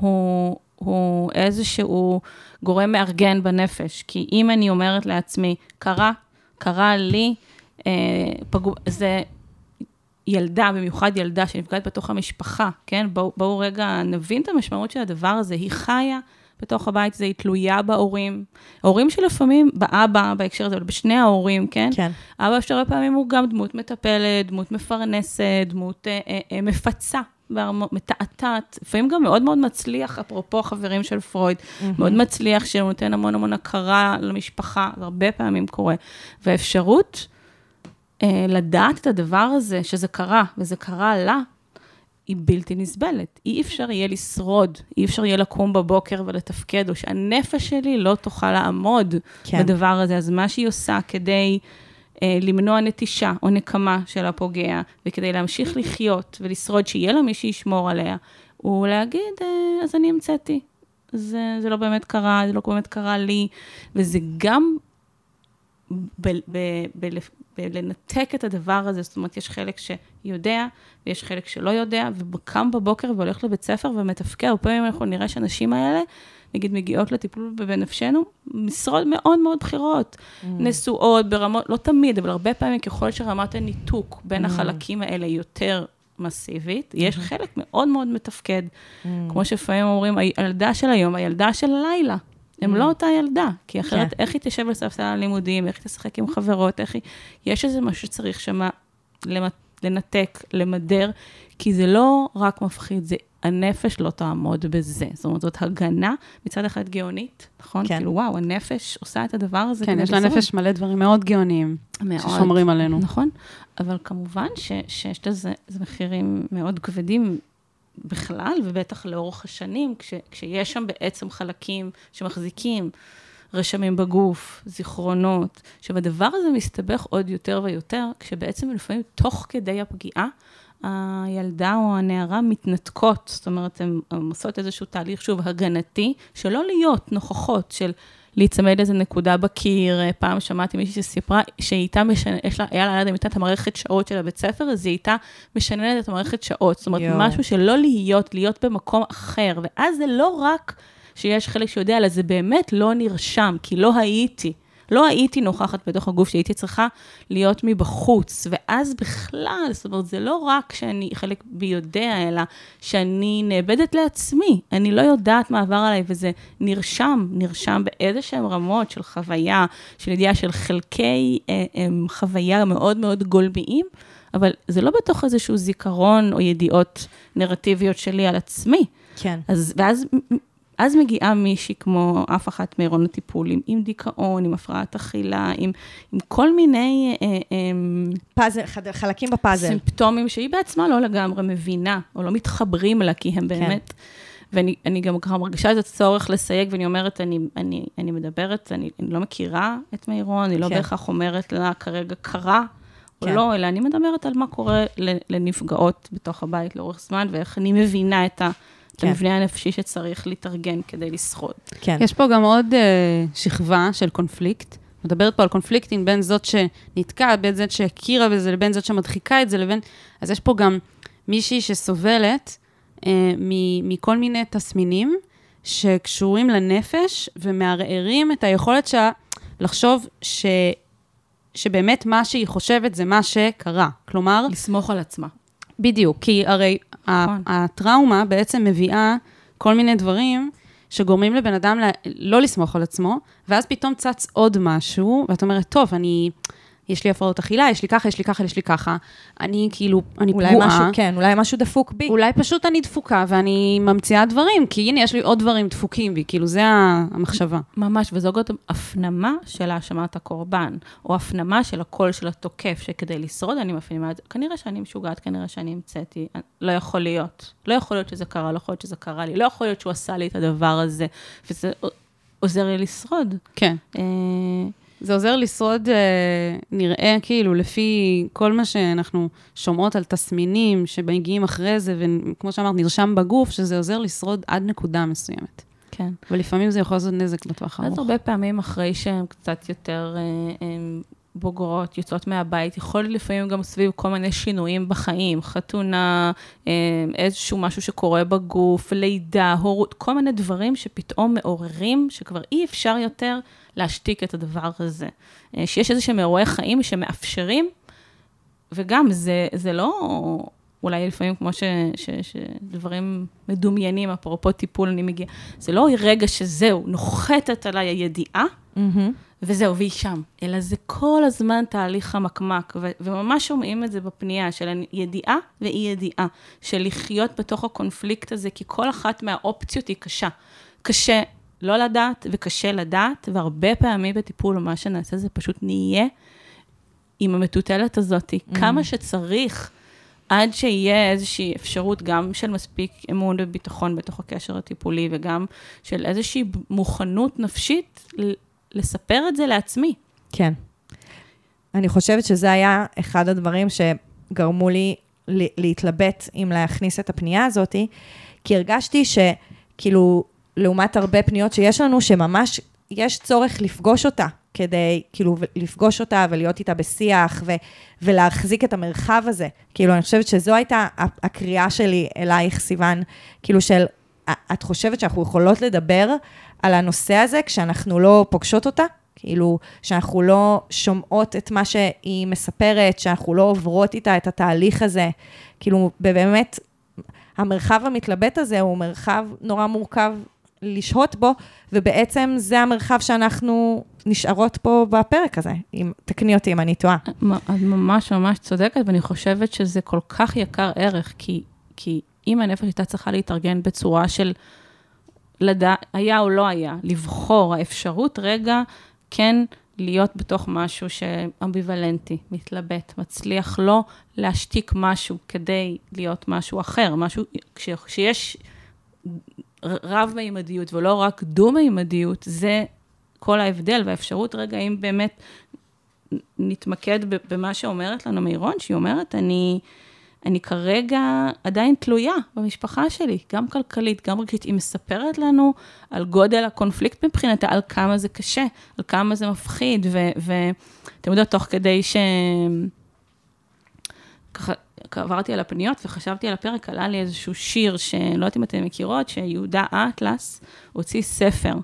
הוא, הוא איזשהו גורם מארגן בנפש. כי אם אני אומרת לעצמי, קרה, קרה לי, אה, פגעו, זה ילדה, במיוחד ילדה שנפגעת בתוך המשפחה, כן? בואו בוא רגע נבין את המשמעות של הדבר הזה. היא חיה בתוך הבית הזה, היא תלויה בהורים. הורים שלפעמים, באבא, בהקשר הזה, אבל בשני ההורים, כן? כן. אבא שהרבה פעמים הוא גם דמות מטפלת, דמות מפרנסת, דמות אה, אה, אה, מפצה. מתעתעת, לפעמים גם מאוד מאוד מצליח, אפרופו חברים של פרויד, מאוד מצליח שהוא נותן המון המון הכרה למשפחה, זה הרבה פעמים קורה. והאפשרות לדעת את הדבר הזה, שזה קרה, וזה קרה לה, היא בלתי נסבלת. אי אפשר יהיה לשרוד, אי אפשר יהיה לקום בבוקר ולתפקד, או שהנפש שלי לא תוכל לעמוד כן. כן. בדבר הזה. אז מה שהיא עושה כדי אה, למנוע נטישה או נקמה של הפוגע, וכדי להמשיך לחיות ולשרוד, שיהיה לה מי שישמור עליה, הוא להגיד, אה, אז אני המצאתי. זה, זה לא באמת קרה, זה לא באמת קרה לי, וזה גם ב- ב- ב- בלנתק את הדבר הזה, זאת אומרת, יש חלק שיודע, ויש חלק שלא יודע, וקם בבוקר והולך לבית ספר ומתפקד. הרבה פעמים אנחנו נראה שהנשים האלה, נגיד, מגיעות לטיפול בנפשנו, משרות מאוד מאוד בכירות, mm. נשואות ברמות, לא תמיד, אבל הרבה פעמים ככל שרמת הניתוק בין mm. החלקים האלה יותר מסיבית, יש חלק מאוד מאוד מתפקד. Mm. כמו שלפעמים אומרים, הילדה של היום, הילדה של הלילה. הם לא אותה ילדה, כי אחרת, כן. איך היא תשב בספסל הלימודים, איך היא תשחק עם חברות, איך היא... יש איזה משהו שצריך שמה לנתק, למדר, כי זה לא רק מפחיד, זה הנפש לא תעמוד בזה. זאת אומרת, זאת הגנה מצד אחד גאונית, נכון? כן. כאילו, וואו, הנפש עושה את הדבר הזה. כן, יש לה לשרוד. נפש מלא דברים מאוד גאוניים, מאוד. ששומרים עלינו. נכון, אבל כמובן ש, שיש לזה זה מחירים מאוד כבדים בכלל, ובטח לאורך השנים, כש, כשיש שם בעצם חלקים שמחזיקים רשמים בגוף, זיכרונות, שהדבר הזה מסתבך עוד יותר ויותר, כשבעצם לפעמים תוך כדי הפגיעה, הילדה או הנערה מתנתקות, זאת אומרת, הן עושות איזשהו תהליך, שוב, הגנתי, שלא להיות נוכחות, של להיצמד לאיזה נקודה בקיר. אה, פעם שמעתי מישהי שסיפרה שהיא הייתה משנה, יש לה, היה לה ליד המיטה את המערכת שעות של הבית ספר, אז היא הייתה משננת את המערכת שעות. זאת אומרת, יואו. משהו שלא להיות, להיות במקום אחר. ואז זה לא רק שיש חלק שיודע, אלא זה באמת לא נרשם, כי לא הייתי. לא הייתי נוכחת בתוך הגוף שהייתי צריכה להיות מבחוץ, ואז בכלל, זאת אומרת, זה לא רק שאני, חלק בי יודע, אלא שאני נאבדת לעצמי. אני לא יודעת מה עבר עליי, וזה נרשם, נרשם באיזה שהן רמות של חוויה, של ידיעה של חלקי אה, אה, חוויה מאוד מאוד גולמיים, אבל זה לא בתוך איזשהו זיכרון או ידיעות נרטיביות שלי על עצמי. כן. אז, ואז אז מגיעה מישהי כמו אף אחת מהירון הטיפול, עם, דיכאון, עם הפרעת אכילה, עם, עם כל מיני אה, אה, פאזל, חד- חלקים בפאזל. סימפטומים שהיא בעצמה לא לגמרי מבינה, או לא מתחברים לה, כי הם באמת... ואני אני גם ככה מרגישה את הצורך לסייג, ואני אומרת, אני, אני, אני מדברת, אני, אני לא מכירה את מירון, אני לא כן. בהכרח אומרת לה כרגע קרה, או כן. לא, אלא אני מדברת על מה קורה לנפגעות בתוך הבית לאורך זמן, ואיך אני מבינה את ה... את כן. המבנה הנפשי שצריך להתארגן כדי לשרוד. כן. יש פה גם עוד uh, שכבה של קונפליקט. מדברת פה על קונפליקטים בין זאת שנתקעה, בין זאת שהכירה בזה, לבין זאת שמדחיקה את זה, לבין... אז יש פה גם מישהי שסובלת uh, מ- מכל מיני תסמינים שקשורים לנפש ומערערים את היכולת שלה לחשוב ש... שבאמת מה שהיא חושבת זה מה שקרה. כלומר, לסמוך על עצמה. בדיוק, כי הרי נכון. הטראומה בעצם מביאה כל מיני דברים שגורמים לבן אדם לא לסמוך על עצמו, ואז פתאום צץ עוד משהו, ואת אומרת, טוב, אני, יש לי הפרעות אכילה, יש לי ככה, יש לי ככה, יש לי ככה. אני כאילו, אני אולי פגועה. משהו, כן, אולי משהו דפוק בי. אולי פשוט אני דפוקה ואני ממציאה דברים, כי הנה, יש לי עוד דברים דפוקים בי, כאילו, זה המחשבה. ממש, וזו גם הפנמה של האשמת הקורבן, או הפנמה של הקול של התוקף, שכדי לשרוד אני מפנימה את זה. כנראה שאני משוגעת, כנראה שאני המצאתי, לא יכול להיות. לא יכול להיות שזה קרה, לא יכול להיות שזה קרה לי, לא יכול להיות שהוא עשה לי את הדבר הזה, וזה עוזר לי לשרוד. כן. אה, זה עוזר לשרוד, אה, נראה כאילו, לפי כל מה שאנחנו שומעות על תסמינים שמגיעים אחרי זה, וכמו שאמרת, נרשם בגוף, שזה עוזר לשרוד עד נקודה מסוימת. כן. ולפעמים זה יכול לעשות נזק בטווח אז הארוך. הרבה פעמים אחרי שהן קצת יותר אה, אה, בוגרות, יוצאות מהבית, יכול להיות לפעמים גם סביב כל מיני שינויים בחיים, חתונה, אה, איזשהו משהו שקורה בגוף, לידה, הורות, כל מיני דברים שפתאום מעוררים, שכבר אי אפשר יותר להשתיק את הדבר הזה. אה, שיש איזה שהם אירועי חיים שמאפשרים, וגם זה, זה לא... אולי לפעמים כמו ש, ש, שדברים מדומיינים, אפרופו טיפול, אני מגיעה, זה לא רגע שזהו, נוחתת עליי הידיעה, מהמם. וזהו, והיא שם. אלא זה כל הזמן תהליך חמקמק, ו- וממש שומעים את זה בפנייה של ידיעה ואי ידיעה, של לחיות בתוך הקונפליקט הזה, כי כל אחת מהאופציות היא קשה. קשה לא לדעת וקשה לדעת, והרבה פעמים בטיפול, מה שנעשה זה פשוט נהיה עם המטוטלת הזאת, כמה שצריך. עד שיהיה איזושהי אפשרות גם של מספיק אמון וביטחון בתוך הקשר הטיפולי, וגם של איזושהי מוכנות נפשית לספר את זה לעצמי. כן. אני חושבת שזה היה אחד הדברים שגרמו לי להתלבט אם להכניס את הפנייה הזאת, כי הרגשתי שכאילו, לעומת הרבה פניות שיש לנו, שממש יש צורך לפגוש אותה, כדי כאילו לפגוש אותה ולהיות איתה בשיח ו- ולהחזיק את המרחב הזה. כאילו, אני חושבת שזו הייתה הקריאה שלי אלייך, סיוון, כאילו של, את חושבת שאנחנו יכולות לדבר על הנושא הזה כשאנחנו לא פוגשות אותה? כאילו, שאנחנו לא שומעות את מה שהיא מספרת, שאנחנו לא עוברות איתה את התהליך הזה. כאילו, באמת, המרחב המתלבט הזה הוא מרחב נורא מורכב לשהות בו, ובעצם זה המרחב שאנחנו נשארות פה בפרק הזה. אם, תקני אותי אם אני טועה. את ממש ממש צודקת, ואני חושבת שזה כל כך יקר ערך, כי, כי אם הנפש הייתה צריכה להתארגן בצורה של לדע, היה או לא היה, לבחור, האפשרות רגע כן להיות בתוך משהו שאמביוולנטי, מתלבט, מצליח לא להשתיק משהו כדי להיות משהו אחר, משהו, כש, כשיש רב-מימדיות ולא רק דו-מימדיות, זה כל ההבדל והאפשרות רגע, אם באמת נתמקד במה שאומרת לנו מירון, שהיא אומרת, אני, אני כרגע עדיין תלויה במשפחה שלי, גם כלכלית, גם רגשית. היא מספרת לנו על גודל הקונפליקט מבחינתה, על כמה זה קשה, על כמה זה מפחיד, ואתם יודעות, תוך כדי ש... ככה, עברתי על הפניות וחשבתי על הפרק, עלה לי איזשהו שיר, שלא יודעת אם אתן מכירות, שיהודה אטלס הוציא ספר.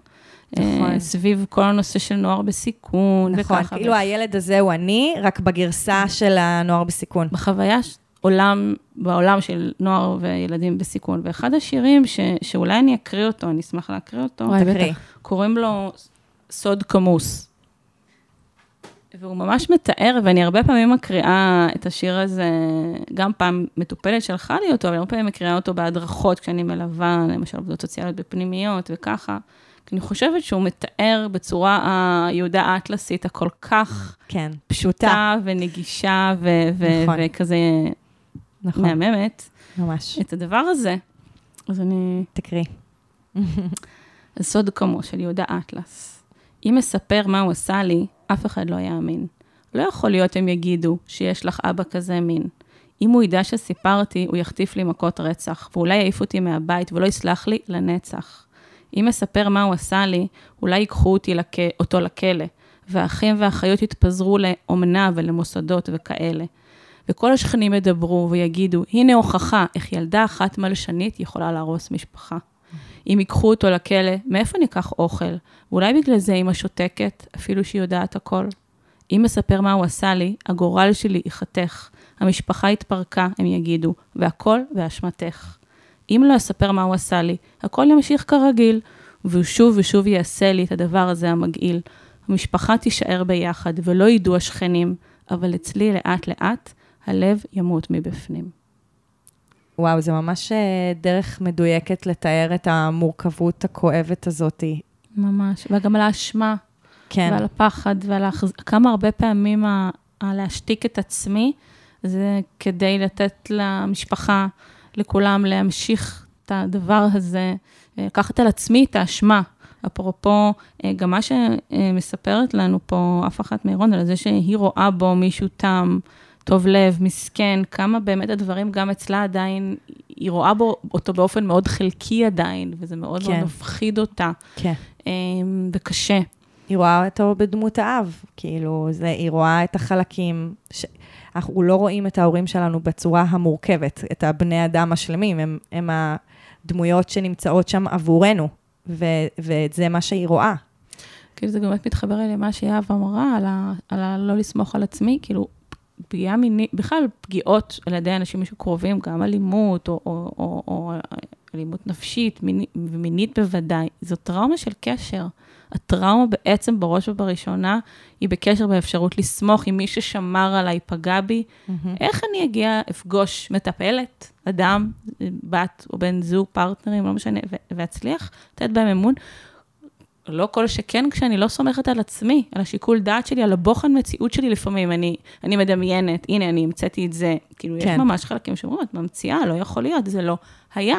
נכון. אה, סביב כל הנושא של נוער בסיכון נכון, וככה. כאילו הילד הזה הוא אני, רק בגרסה של הנוער בסיכון. בחוויה, עולם, בעולם של נוער וילדים בסיכון. ואחד השירים, ש, שאולי אני אקריא אותו, אני אשמח להקריא אותו, וואי. קוראים לו סוד כמוס. והוא ממש מתאר, ואני הרבה פעמים מקריאה את השיר הזה, גם פעם מטופלת שלחה לי אותו, אבל הרבה פעמים מקריאה אותו בהדרכות, כשאני מלווה, למשל עובדות סוציאליות בפנימיות וככה. כי אני חושבת שהוא מתאר בצורה היהודה האטלסית הכל כך כן, פשוטה ונגישה ו- ו- נכון. וכזה נכון, מהממת, ממש. את הדבר הזה. אז אני... תקריא. סוד כמו של יהודה אטלס. אם אספר מה הוא עשה לי, אף אחד לא יאמין. לא יכול להיות הם יגידו שיש לך אבא כזה מין. אם הוא ידע שסיפרתי, הוא יחטיף לי מכות רצח, ואולי יעיף אותי מהבית ולא יסלח לי לנצח. אם אספר מה הוא עשה לי, אולי ייקחו אותי לכ... אותו לכלא, והאחים והאחיות יתפזרו לאומנה ולמוסדות וכאלה. וכל השכנים ידברו ויגידו, הנה הוכחה איך ילדה אחת מלשנית יכולה להרוס משפחה. אם ייקחו אותו לכלא, מאיפה ניקח אוכל? ואולי בגלל זה אמא שותקת, אפילו שהיא יודעת הכל. אם אספר מה הוא עשה לי, הגורל שלי ייחתך. המשפחה התפרקה, הם יגידו, והכל באשמתך. אם לא אספר מה הוא עשה לי, הכל ימשיך כרגיל, והוא שוב ושוב יעשה לי את הדבר הזה המגעיל. המשפחה תישאר ביחד, ולא ידעו השכנים, אבל אצלי לאט-לאט הלב ימות מבפנים. וואו, זה ממש אה, דרך מדויקת לתאר את המורכבות הכואבת הזאת. ממש, וגם על האשמה, כן, ועל הפחד, ועל האחז... כמה הרבה פעמים ה... להשתיק את עצמי, זה כדי לתת למשפחה, לכולם, להמשיך את הדבר הזה, אה, לקחת על עצמי את האשמה. אפרופו, אה, גם מה שמספרת לנו פה אף אחת מאירון, על זה שהיא רואה בו מישהו תם, טוב לב, מסכן, כמה באמת הדברים גם אצלה עדיין, היא רואה בו אותו באופן מאוד חלקי עדיין, וזה מאוד מאוד כן. מפחיד אותה, כן. אה, וקשה. היא רואה אותו בדמות האב, כאילו, זה, היא רואה את החלקים, ש... אנחנו לא רואים את ההורים שלנו בצורה המורכבת, את הבני אדם השלמים, הם, הם הדמויות שנמצאות שם עבורנו, ו, וזה מה שהיא רואה. כאילו זה באמת מתחבר אלי למה שיהב אמרה, על, ה, על ה לא לסמוך על עצמי, כאילו, פגיעה מינית, בכלל פגיעות על ידי אנשים שקרובים, גם אלימות, או, או, או, או אלימות נפשית, מיני, ומינית בוודאי, זו טראומה של קשר. הטראומה בעצם, בראש ובראשונה, היא בקשר באפשרות לסמוך אם מי ששמר עליי פגע בי. איך אני אגיע, אפגוש מטפלת, אדם, בת או בן זוג, פרטנרים, לא משנה, ו- ואצליח לתת בהם אמון? לא כל שכן כשאני לא סומכת על עצמי, על השיקול דעת שלי, על הבוחן מציאות שלי לפעמים. אני, אני מדמיינת, הנה, אני המצאתי את זה. כאילו, כן. יש ממש חלקים שאומרים, את ממציאה, לא יכול להיות, זה לא היה.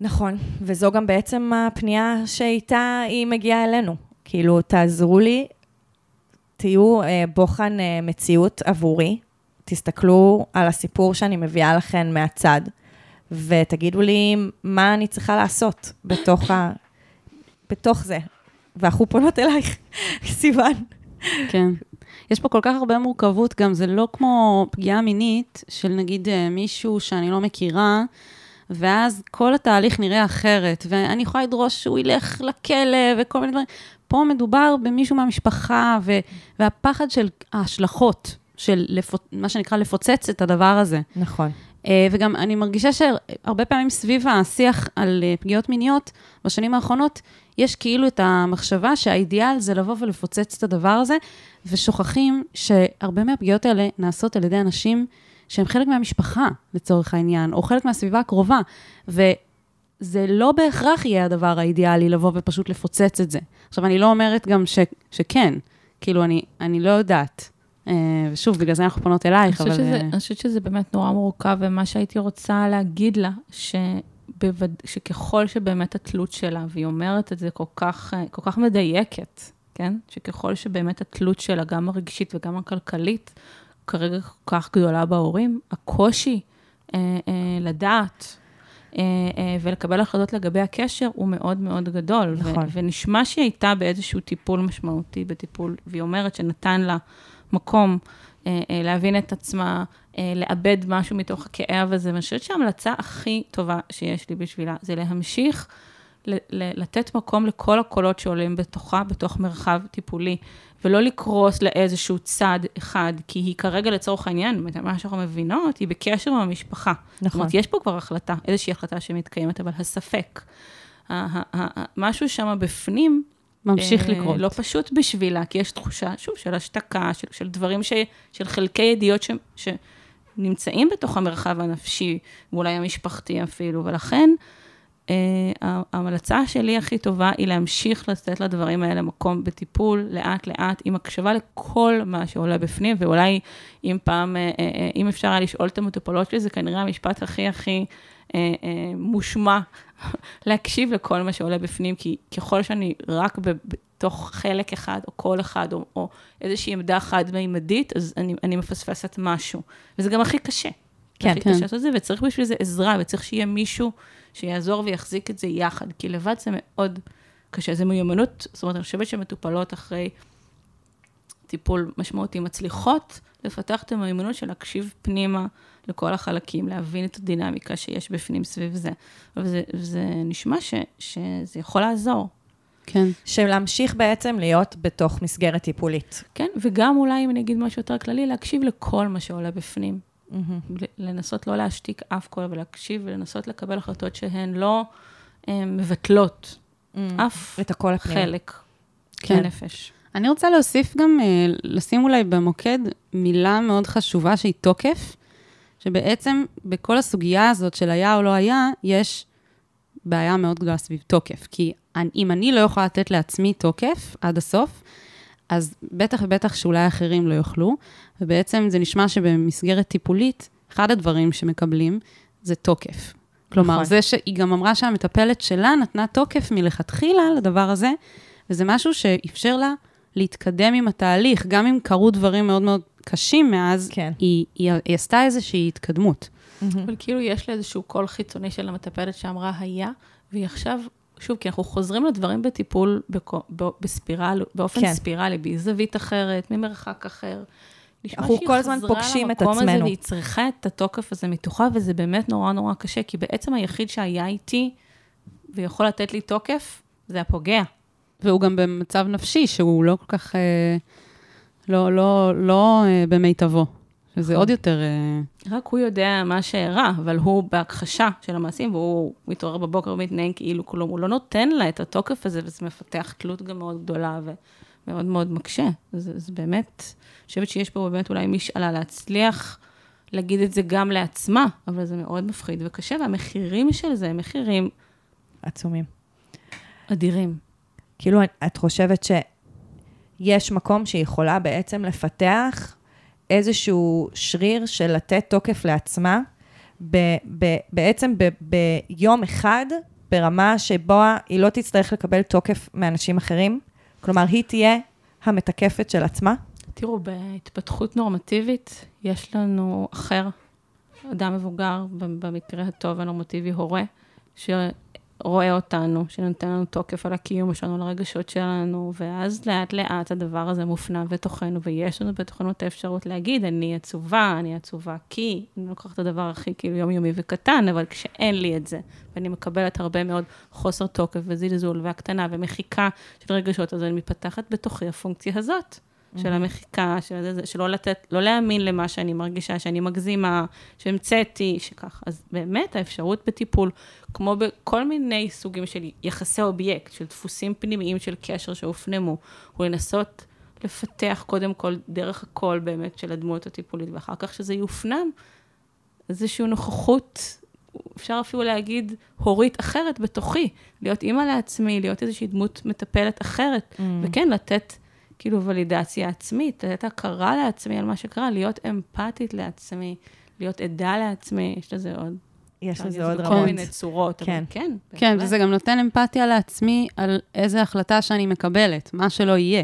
נכון, וזו גם בעצם הפנייה שאיתה היא מגיעה אלינו. כאילו, תעזרו לי, תהיו אה, בוחן אה, מציאות עבורי, תסתכלו על הסיפור שאני מביאה לכם מהצד, ותגידו לי מה אני צריכה לעשות בתוך, ה... בתוך זה. ואנחנו פונות אלייך, סיוון. כן. יש פה כל כך הרבה מורכבות, גם זה לא כמו פגיעה מינית של נגיד אה, מישהו שאני לא מכירה, ואז כל התהליך נראה אחרת, ואני יכולה לדרוש שהוא ילך לכלא וכל מיני דברים. פה מדובר במישהו מהמשפחה, ו- והפחד של ההשלכות, של לפ... מה שנקרא לפוצץ את הדבר הזה. נכון. אה, וגם אני מרגישה שהרבה פעמים סביב השיח על אה, פגיעות מיניות, בשנים האחרונות, יש כאילו את המחשבה שהאידיאל זה לבוא ולפוצץ את הדבר הזה, ושוכחים שהרבה מהפגיעות האלה נעשות על ידי אנשים שהם חלק מהמשפחה, לצורך העניין, או חלק מהסביבה הקרובה, וזה לא בהכרח יהיה הדבר האידיאלי לבוא ופשוט לפוצץ את זה. עכשיו, אני לא אומרת גם ש, שכן, כאילו, אני, אני לא יודעת. אה, ושוב, בגלל זה אנחנו פונות אני אלייך, חושבת, אבל... שזה, אה, אני חושבת שזה באמת נורא מורכב, ומה שהייתי רוצה להגיד לה, שבווד... שככל שבאמת התלות שלה, והיא אומרת את זה כל כך, אה, כל כך מדייקת, כן? שככל שבאמת התלות שלה, גם הרגשית וגם הכלכלית, כרגע כל כך גדולה בהורים, הקושי אה, אה, לדעת אה, אה, ולקבל החלטות לגבי הקשר הוא מאוד מאוד גדול. נכון. ו- ונשמע שהיא הייתה באיזשהו טיפול משמעותי, בטיפול, והיא אומרת שנתן לה מקום אה, אה, להבין את עצמה, אה, לאבד משהו מתוך הכאב הזה. ואני חושבת שההמלצה הכי טובה שיש לי בשבילה זה להמשיך לתת מקום לכל הקולות שעולים בתוכה, בתוך מרחב טיפולי, ולא לקרוס לאיזשהו צד אחד, כי היא כרגע, לצורך העניין, מה שאנחנו מבינות, היא בקשר עם המשפחה. זאת נכון. אומרת, יש פה כבר החלטה, איזושהי החלטה שמתקיימת, אבל הספק, משהו שם בפנים, ממשיך אה, לקרות. לא פשוט בשבילה, כי יש תחושה, שוב, של השתקה, של, של דברים, ש, של חלקי ידיעות ש, שנמצאים בתוך המרחב הנפשי, ואולי המשפחתי אפילו, ולכן אה, ההמלצה שלי הכי טובה היא להמשיך לתת לדברים האלה מקום בטיפול, לאט-לאט, עם הקשבה לכל מה שעולה בפנים, ואולי אם פעם, אה, אה, אה, אם אפשר היה לשאול את המטופלות שלי, זה כנראה המשפט הכי הכי אה, אה, מושמע, להקשיב לכל מה שעולה בפנים, כי ככל שאני רק בתוך חלק אחד, או קול אחד, או, או איזושהי עמדה חד-מימדית, אז אני, אני מפספסת משהו. וזה גם הכי קשה. כן, הכי כן. קשה לעשות את זה, וצריך בשביל זה עזרה, וצריך שיהיה מישהו שיעזור ויחזיק את זה יחד, כי לבד זה מאוד קשה. זה מיומנות, זאת אומרת, אני חושבת שמטופלות אחרי טיפול משמעותי מצליחות לפתח את המיומנות של להקשיב פנימה לכל החלקים, להבין את הדינמיקה שיש בפנים סביב זה. וזה, וזה נשמע ש, שזה יכול לעזור. כן. של להמשיך בעצם להיות בתוך מסגרת טיפולית. כן, וגם אולי, אם אני אגיד משהו יותר כללי, להקשיב לכל מה שעולה בפנים. ל- לנסות לא להשתיק אף קול, ולהקשיב ולנסות לקבל החלטות שהן לא אה, מבטלות אף את הפנימי. חלק כן. מהנפש. אני רוצה להוסיף גם, אה, לשים אולי במוקד מילה מאוד חשובה שהיא תוקף, שבעצם בכל הסוגיה הזאת של היה או לא היה, יש בעיה מאוד גדולה סביב תוקף. כי אני- אם אני לא יכולה לתת לעצמי תוקף עד הסוף, אז בטח ובטח שאולי אחרים לא יוכלו, ובעצם זה נשמע שבמסגרת טיפולית, אחד הדברים שמקבלים זה תוקף. כלומר, נכון. זה שהיא גם אמרה שהמטפלת שלה נתנה תוקף מלכתחילה לדבר הזה, וזה משהו שאפשר לה להתקדם עם התהליך, גם אם קרו דברים מאוד מאוד קשים מאז, כן. היא, היא, היא עשתה איזושהי התקדמות. אבל כאילו יש לה איזשהו קול חיצוני של המטפלת שאמרה היה, והיא עכשיו, שוב, כי אנחנו חוזרים לדברים בטיפול בקו- ב- בספירל, באופן כן. ספירלי, בזווית אחרת, ממרחק אחר. נשמע אנחנו שהיא כל הזמן חזרה פוגשים את למקום הזה עצמנו. והיא צריכה את התוקף הזה מתוכה, וזה באמת נורא נורא קשה, כי בעצם היחיד שהיה איתי ויכול לתת לי תוקף, זה הפוגע. והוא גם במצב נפשי שהוא לא כל כך, אה, לא, לא, לא אה, במיטבו. שזה עוד יותר... אה, רק הוא יודע מה שאירע, אבל הוא בהכחשה של המעשים, והוא מתעורר בבוקר ומתנהג כאילו כלום. הוא לא נותן לה את התוקף הזה, וזה מפתח תלות גם מאוד גדולה ומאוד מאוד מקשה. זה, זה באמת, אני חושבת שיש פה באמת אולי משאלה להצליח להגיד את זה גם לעצמה, אבל זה מאוד מפחיד וקשה, והמחירים של זה הם מחירים עצומים. אדירים. כאילו, את חושבת שיש מקום שהיא יכולה בעצם לפתח איזשהו שריר של לתת תוקף לעצמה, ב, ב, בעצם ב, ביום אחד, ברמה שבו היא לא תצטרך לקבל תוקף מאנשים אחרים? כלומר, היא תהיה המתקפת של עצמה? תראו, בהתפתחות נורמטיבית, יש לנו אחר, אדם מבוגר, במקרה הטוב הנורמטיבי, הורה, שרואה אותנו, שנותן לנו תוקף על הקיום שלנו, על הרגשות שלנו, ואז לאט לאט הדבר הזה מופנם בתוכנו, ויש לנו בתוכנו את האפשרות להגיד, אני עצובה, אני עצובה כי, אני לוקחת את הדבר הכי כאילו יומיומי וקטן, אבל כשאין לי את זה, ואני מקבלת הרבה מאוד חוסר תוקף וזלזול והקטנה ומחיקה של רגשות, אז אני מתפתחת בתוכי הפונקציה הזאת. של המחיקה, של זה, שלא לתת, לא להאמין למה שאני מרגישה, שאני מגזימה, שהמצאתי, שכך. אז באמת האפשרות בטיפול, כמו בכל מיני סוגים של יחסי אובייקט, של דפוסים פנימיים של קשר שהופנמו, הוא לנסות לפתח קודם כל דרך הקול באמת של הדמות הטיפולית, ואחר כך שזה יופנם, איזושהי נוכחות, אפשר אפילו להגיד, הורית אחרת בתוכי, להיות אימא לעצמי, להיות איזושהי דמות מטפלת אחרת, Mm. וכן, לתת כאילו ולידציה עצמית, לתת הכרה לעצמי על מה שקרה, להיות אמפתית לעצמי, להיות עדה לעצמי, יש לזה עוד. יש לזה עוד רמות. מיני צורות, כן. אבל כן. כן, בהחלט. וזה גם נותן אמפתיה לעצמי על איזה החלטה שאני מקבלת, מה שלא יהיה.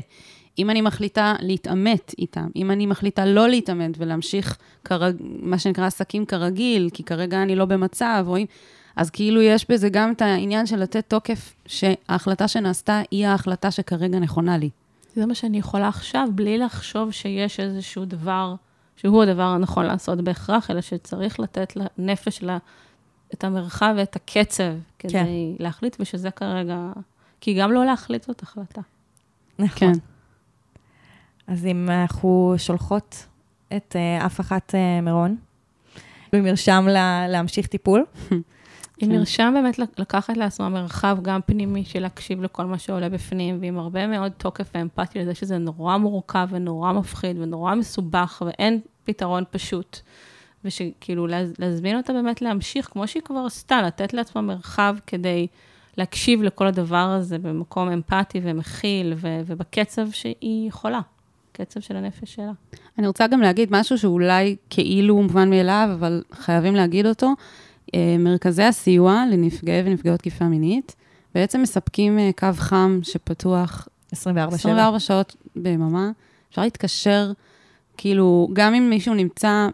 אם אני מחליטה להתעמת איתם, אם אני מחליטה לא להתעמת ולהמשיך, כרג, מה שנקרא עסקים כרגיל, כי כרגע אני לא במצב, או אם... אז כאילו יש בזה גם את העניין של לתת תוקף, שההחלטה שנעשתה היא ההחלטה שכרגע נכונה לי. זה מה שאני יכולה עכשיו, בלי לחשוב שיש איזשהו דבר שהוא הדבר הנכון לעשות בהכרח, אלא שצריך לתת לנפש שלה את המרחב ואת הקצב כדי כן. להחליט, ושזה כרגע... כי גם לא להחליט זאת החלטה. נכון. כן. אז אם אנחנו שולחות את uh, אף אחת uh, מירון, במרשם לה, להמשיך טיפול, אם כן. נרשם באמת לק- לקחת לעצמה מרחב גם פנימי של להקשיב לכל מה שעולה בפנים, ועם הרבה מאוד תוקף ואמפתיה לזה שזה נורא מורכב ונורא מפחיד ונורא מסובך ואין פתרון פשוט. ושכאילו להז- להזמין אותה באמת להמשיך, כמו שהיא כבר עשתה, לתת לעצמה מרחב כדי להקשיב לכל הדבר הזה במקום אמפתי ומכיל ו- ובקצב שהיא יכולה, קצב של הנפש שלה. אני רוצה גם להגיד משהו שאולי כאילו מובן מאליו, אבל חייבים להגיד אותו. אה, מרכזי הסיוע לנפגעי ונפגעות תקיפה מינית בעצם מספקים אה, קו חם שפתוח 24/7. 24 שעות ביממה. אפשר להתקשר, כאילו, גם אם מישהו נמצא,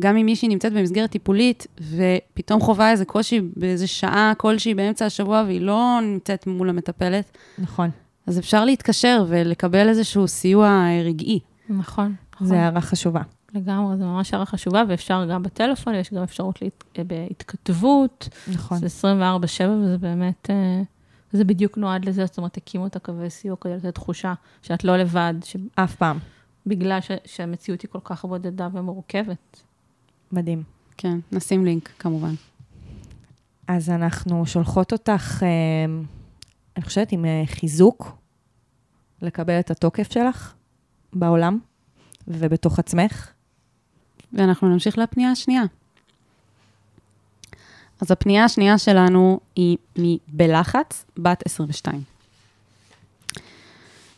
גם אם מישהי נמצאת במסגרת טיפולית, ופתאום חווה איזה קושי באיזה שעה כלשהי באמצע השבוע, והיא לא נמצאת מול המטפלת, נכון. אז אפשר להתקשר ולקבל איזשהו סיוע אה, רגעי. נכון. זו הערה חשובה. לגמרי, זו ממש הערה חשובה, ואפשר גם בטלפון, יש גם אפשרות להת... בהתכתבות, נכון. זה 24-7, וזה באמת, אה, זה בדיוק נועד לזה, זאת אומרת, הקימו את הקווי סיוע כדי לתת תחושה שאת לא לבד, אף פעם. שבגלל ש... שהמציאות היא כל כך בודדה ומורכבת. מדהים. כן, נשים לינק, כמובן. אז אנחנו שולחות אותך, אה, אני חושבת, עם אה, חיזוק, לקבל את התוקף שלך בעולם ובתוך עצמך. ואנחנו נמשיך לפנייה השנייה. אז הפנייה השנייה שלנו היא מבלחץ, בת 22.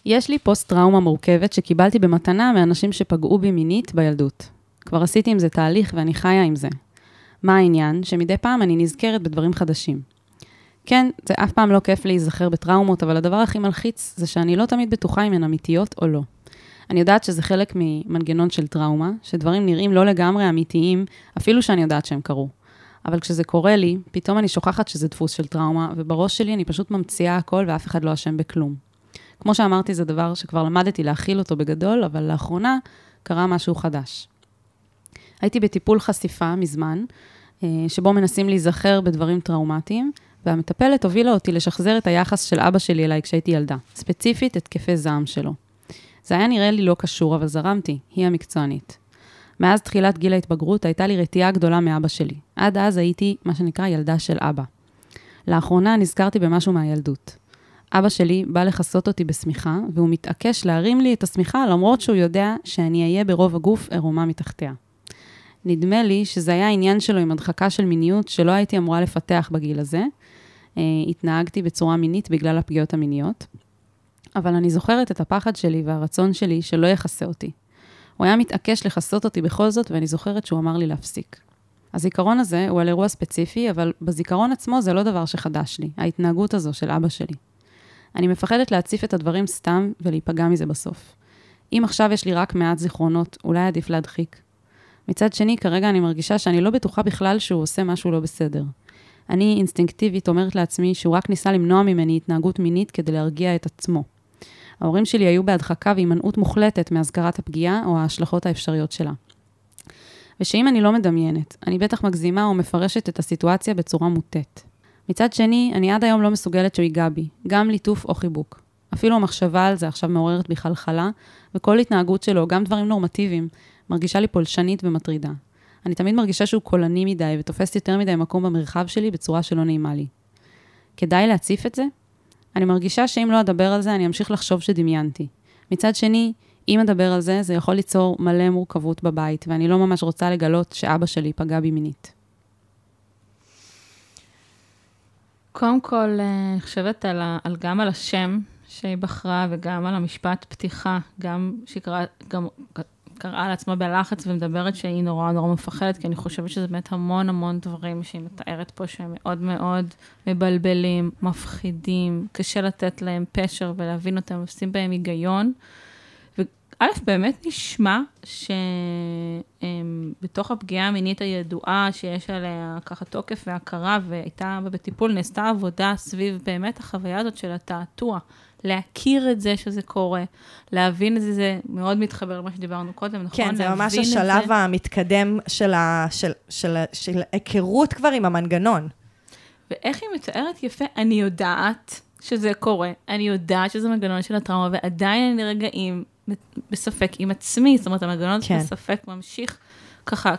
יש לי פוסט-טראומה מורכבת שקיבלתי במתנה מאנשים שפגעו בי מינית בילדות. כבר עשיתי עם זה תהליך ואני חיה עם זה. מה העניין? שמדי פעם אני נזכרת בדברים חדשים. כן, זה אף פעם לא כיף להיזכר בטראומות, אבל הדבר הכי מלחיץ זה שאני לא תמיד בטוחה אם הן אמיתיות או לא. אני יודעת שזה חלק ממנגנון של טראומה, שדברים נראים לא לגמרי אמיתיים, אפילו שאני יודעת שהם קרו. אבל כשזה קורה לי, פתאום אני שוכחת שזה דפוס של טראומה, ובראש שלי אני פשוט ממציאה הכל ואף אחד לא אשם בכלום. כמו שאמרתי, זה דבר שכבר למדתי להכיל אותו בגדול, אבל לאחרונה קרה משהו חדש. הייתי בטיפול חשיפה מזמן, אה, שבו מנסים להיזכר בדברים טראומטיים, והמטפלת הובילה אותי לשחזר את היחס של אבא שלי אליי כשהייתי ילדה, ספציפית התקפי זעם שלו. זה היה נראה לי לא קשור, אבל זרמתי, היא המקצוענית. מאז תחילת גיל ההתבגרות הייתה לי רתיעה גדולה מאבא שלי. עד אז הייתי, מה שנקרא, ילדה של אבא. לאחרונה נזכרתי במשהו מהילדות. אבא שלי בא לכסות אותי בשמיכה, והוא מתעקש להרים לי את השמיכה למרות שהוא יודע שאני אהיה ברוב הגוף עירומה מתחתיה. נדמה לי שזה היה העניין שלו עם הדחקה של מיניות שלא הייתי אמורה לפתח בגיל הזה. Uh, התנהגתי בצורה מינית בגלל הפגיעות המיניות, אבל אני זוכרת את הפחד שלי והרצון שלי שלא יכסה אותי. הוא היה מתעקש לכסות אותי בכל זאת, ואני זוכרת שהוא אמר לי להפסיק. הזיכרון הזה הוא על אירוע ספציפי, אבל בזיכרון עצמו זה לא דבר שחדש לי, ההתנהגות הזו של אבא שלי. אני מפחדת להציף את הדברים סתם ולהיפגע מזה בסוף. אם עכשיו יש לי רק מעט זיכרונות, אולי עדיף להדחיק. מצד שני, כרגע אני מרגישה שאני לא בטוחה בכלל שהוא עושה משהו לא בסדר. אני אינסטינקטיבית אומרת לעצמי שהוא רק ניסה למנוע ממני התנהגות מינית כדי להרגיע את עצמו. ההורים שלי היו בהדחקה והימנעות מוחלטת מהזכרת הפגיעה או ההשלכות האפשריות שלה. ושאם אני לא מדמיינת, אני בטח מגזימה או מפרשת את הסיטואציה בצורה מוטית. מצד שני, אני עד היום לא מסוגלת שהוא ייגע בי, גם ליטוף או חיבוק. אפילו המחשבה על זה עכשיו מעוררת בי חלחלה, וכל התנהגות שלו, גם דברים נורמטיביים, מרגישה לי פולשנית ומטרידה. אני תמיד מרגישה שהוא קולני מדי ותופס יותר מדי מקום במרחב שלי בצורה שלא נעימה לי. כדאי להציף את זה? אני מרגישה שאם לא אדבר על זה, אני אמשיך לחשוב שדמיינתי. מצד שני, אם אדבר על זה, זה יכול ליצור מלא מורכבות בבית, ואני לא ממש רוצה לגלות שאבא שלי פגע בי מינית. קודם כל, אה, אני חושבת על, ה, על גם על השם שהיא בחרה וגם על המשפט פתיחה, גם שהיא קראה, גם קראה לעצמה בלחץ ומדברת שהיא נורא נורא מפחדת, כי אני חושבת שזה באמת המון המון דברים שהיא מתארת פה שהם מאוד מאוד מבלבלים, מפחידים, קשה לתת להם פשר ולהבין אותם, לשים בהם היגיון. וא', באמת נשמע שבתוך הפגיעה המינית הידועה שיש עליה ככה תוקף והכרה והייתה בטיפול, נעשתה עבודה סביב באמת החוויה הזאת של התעתוע. להכיר את זה שזה קורה, להבין את זה, זה מאוד מתחבר למה שדיברנו קודם, נכון? כן, זה ממש השלב זה. המתקדם של, ה, של, של, של, היכרות כבר עם המנגנון. ואיך היא מתארת יפה, אני יודעת שזה קורה, אני יודעת שזה מנגנון של הטראומה, ועדיין אני רגעים בספק עם עצמי, זאת אומרת, המנגנון כן. בספק ממשיך ככה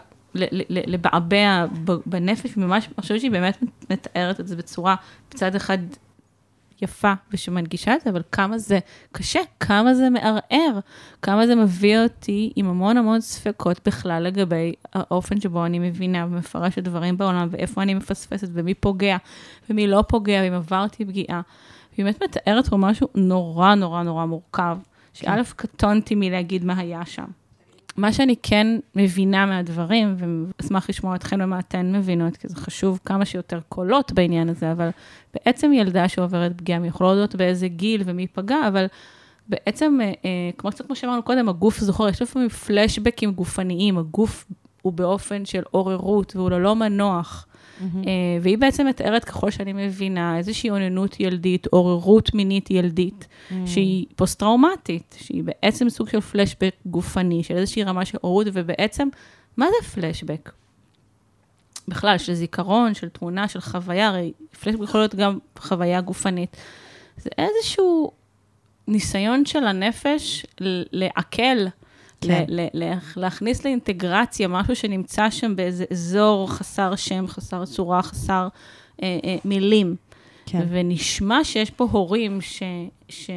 לבעבע בנפש, ממש, אני חושבת שהיא באמת מתארת את זה בצורה, מצד אחד יפה ושמנגישה את זה, אבל כמה זה קשה, כמה זה מערער, כמה זה מביא אותי עם המון המון ספקות בכלל לגבי האופן שבו אני מבינה ומפרשת דברים בעולם, ואיפה אני מפספסת, ומי פוגע, ומי לא פוגע, ואם עברתי פגיעה. היא באמת מתארת פה משהו נורא נורא נורא מורכב, שא', כן. קטונתי מלהגיד מה היה שם. מה שאני כן מבינה מהדברים, ואשמח לשמוע אתכם ומה אתן מבינות, כי זה חשוב כמה שיותר קולות בעניין הזה, אבל בעצם ילדה שעוברת פגיעה, מי יכול לדעת באיזה גיל ומי ייפגע, אבל בעצם, אה, אה, כמו קצת כמו שאמרנו קודם, הגוף זוכר, יש לפעמים פלשבקים גופניים, הגוף הוא באופן של עוררות והוא ללא מנוח. Mm-hmm. והיא בעצם מתארת, ככל שאני מבינה, איזושהי אוננות ילדית, עוררות מינית ילדית, mm-hmm. שהיא פוסט-טראומטית, שהיא בעצם סוג של פלשבק גופני, של איזושהי רמה של עוררות, ובעצם, מה זה פלשבק? בכלל, של זיכרון, של תמונה, של חוויה, הרי פלשבק יכול להיות גם חוויה גופנית. זה איזשהו ניסיון של הנפש ל- לעכל, כן. ל- ל- ל- להכניס לאינטגרציה משהו שנמצא שם באיזה אזור חסר שם, חסר צורה, חסר אה, אה, מילים. כן. ונשמע שיש פה הורים ש... ש...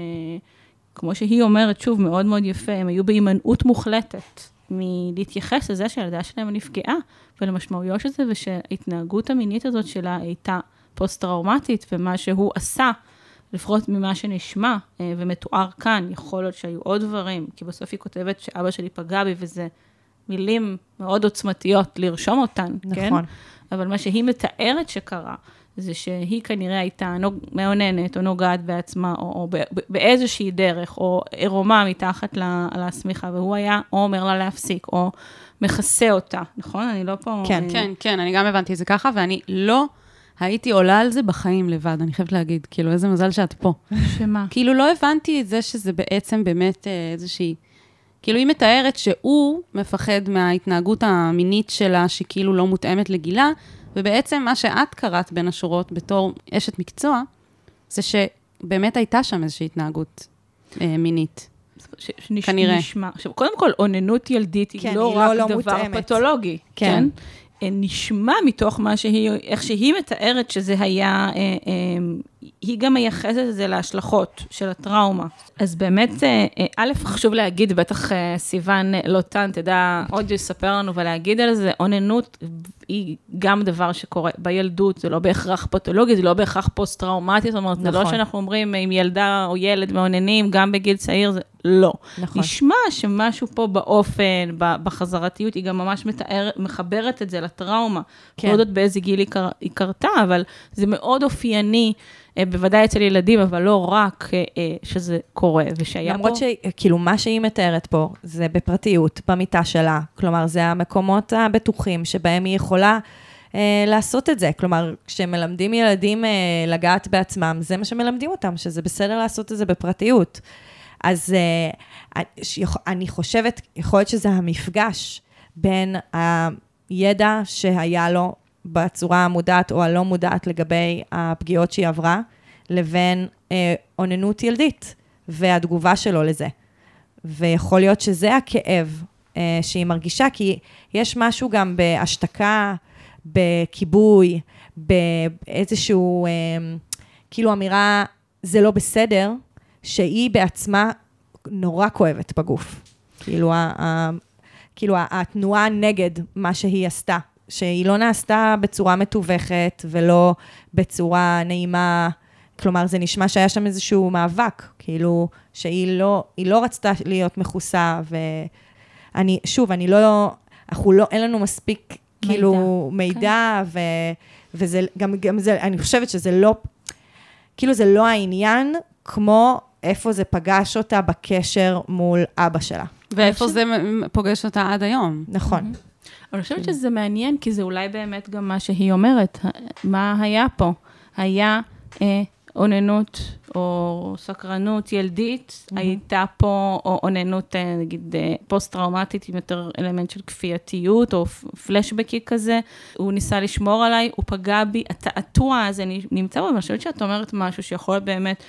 כמו שהיא אומרת, שוב, מאוד מאוד יפה, הם היו בהימנעות מוחלטת מלהתייחס לזה שהילדה שלהם נפגעה, ולמשמעויות של זה, ושההתנהגות המינית הזאת שלה הייתה פוסט-טראומטית, ומה שהוא עשה, לפחות ממה שנשמע אה, ומתואר כאן, יכול להיות שהיו עוד דברים, כי בסוף היא כותבת שאבא שלי פגע בי, וזה מילים מאוד עוצמתיות לרשום אותן, כן? נכון. אבל מה שהיא מתארת שקרה, זה שהיא כנראה הייתה נוג... מאוננת או נוגעת בעצמה, או, או באיזושהי דרך, או עירומה מתחת לשמיכה, והוא היה או אומר לה להפסיק, או מכסה אותה, נכון? אני לא פה... כן, אה, כן, כן, אני גם הבנתי את זה ככה, ואני לא הייתי עולה על זה בחיים לבד, אני חייבת להגיד, כאילו, איזה מזל שאת פה. שמה? כאילו, לא הבנתי את זה שזה בעצם באמת אה, איזושהי... כאילו, היא מתארת שהוא מפחד מההתנהגות המינית שלה, שכאילו לא מותאמת לגילה, ובעצם מה שאת קראת בין השורות בתור אשת מקצוע, זה שבאמת הייתה שם איזושהי התנהגות אה, מינית. ש- שנש... כנראה. נשמע. עכשיו, קודם כל, אוננות ילדית היא כן, לא היא לא- רק לא דבר מותאמת. פתולוגי, כן. כן? אה, נשמע מתוך מה שהיא, איך שהיא מתארת שזה היה, אה, אה, היא גם מייחסת את זה להשלכות של הטראומה. אז באמת, אה, אה, א', חשוב להגיד, בטח אה, סיוון לוטן תדע עוד לספר לנו ולהגיד על זה, אוננות היא גם דבר שקורה בילדות, זה לא בהכרח פתולוגי, זה לא בהכרח פוסט-טראומטי, זאת אומרת, זה לא נכון. שאנחנו אומרים, אם ילדה או ילד מאוננים, גם בגיל צעיר, זה לא. נכון. נשמע שמשהו פה באופן, בחזרתיות, היא גם ממש מתאר, מחברת את זה לטראומה. כן. לא יודעת באיזה גיל היא, קר, היא קרתה, אבל זה מאוד אופייני, בוודאי אצל ילדים, אבל לא רק אה, אה, שזה קורה, ושהיה למרות פה... שכאילו מה שהיא מתארת פה זה בפרטיות, במיטה שלה. כלומר, זה המקומות הבטוחים שבהם היא יכולה אה, לעשות את זה. כלומר, כשמלמדים ילדים אה, לגעת בעצמם, זה מה שמלמדים אותם, שזה בסדר לעשות את זה בפרטיות. אז אה, אני חושבת, יכול להיות שזה המפגש בין הידע שהיה לו בצורה המודעת או הלא מודעת לגבי הפגיעות שהיא עברה, לבין אה, אוננות ילדית והתגובה שלו לזה. ויכול להיות שזה הכאב אה, שהיא מרגישה, כי יש משהו גם בהשתקה, בכיבוי, באיזשהו, אה, כאילו אמירה, זה לא בסדר, שהיא בעצמה נורא כואבת בגוף. כאילו, ה, ה, כאילו התנועה נגד מה שהיא עשתה, שהיא לא נעשתה בצורה מתווכת ולא בצורה נעימה. כלומר, זה נשמע שהיה שם איזשהו מאבק, כאילו, שהיא לא, לא רצתה להיות מכוסה, ואני, שוב, אני לא, אנחנו לא, אין לנו מספיק, מידע. כאילו, מידע, ו, וזה, גם, גם זה, אני חושבת שזה לא, כאילו, זה לא העניין, כמו איפה זה פגש אותה בקשר מול אבא שלה. ואיפה זה פוגש אותה עד היום? נכון. אבל אני חושבת שזה מעניין, כי זה אולי באמת גם מה שהיא אומרת. מה היה פה? היה אה, אוננות או סקרנות ילדית, הייתה פה או אוננות, אה, נגיד, אה, פוסט-טראומטית עם יותר אלמנט של כפייתיות או פלשבקי כזה. הוא ניסה לשמור עליי, הוא פגע בי, התעתוע הזה נמצא בו, אבל אני חושבת שאת אומרת משהו שיכול באמת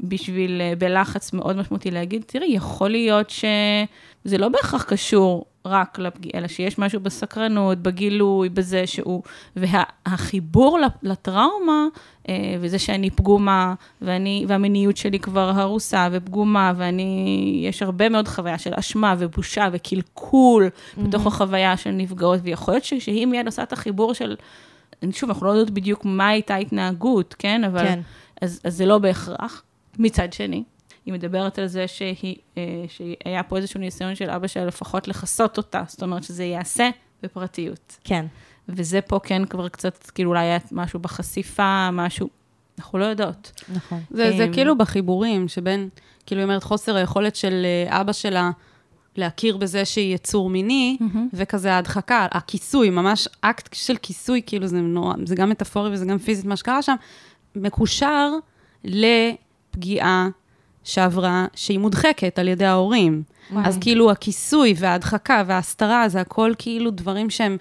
בשביל, בלחץ מאוד משמעותי להגיד, תראי, יכול להיות שזה לא בהכרח קשור רק לפגיעה, אלא שיש משהו בסקרנות, בגילוי, בזה שהוא, והחיבור לטראומה, אה, וזה שאני פגומה, ואני, והמיניות שלי כבר הרוסה ופגומה, ואני, יש הרבה מאוד חוויה של אשמה ובושה וקלקול mm-hmm. בתוך החוויה של נפגעות, ויכול להיות שהיא מיד עושה את החיבור של, שוב, אנחנו לא יודעות בדיוק מה הייתה ההתנהגות, כן? אבל... כן. אז, אז זה לא בהכרח. מצד שני, היא מדברת על זה שהיא, אה, שהיה פה איזשהו ניסיון של אבא שלה לפחות לכסות אותה, זאת אומרת שזה ייעשה בפרטיות. כן. וזה פה כן כבר קצת, כאילו אולי היה משהו בחשיפה, משהו, אנחנו לא יודעות. נכון. זה, זה אמ, כאילו בחיבורים, שבין, כאילו, היא אומרת, חוסר היכולת של אה, אבא שלה להכיר בזה שהיא יצור מיני, וכזה ההדחקה, הכיסוי, ממש אקט של כיסוי, כאילו, זה נורא, זה גם מטאפורי וזה גם פיזית מה שקרה שם, מקושר לפגיעה שעברה, שהיא מודחקת על ידי ההורים. אז כאילו הכיסוי וההדחקה וההסתרה, זה הכל כאילו דברים שהם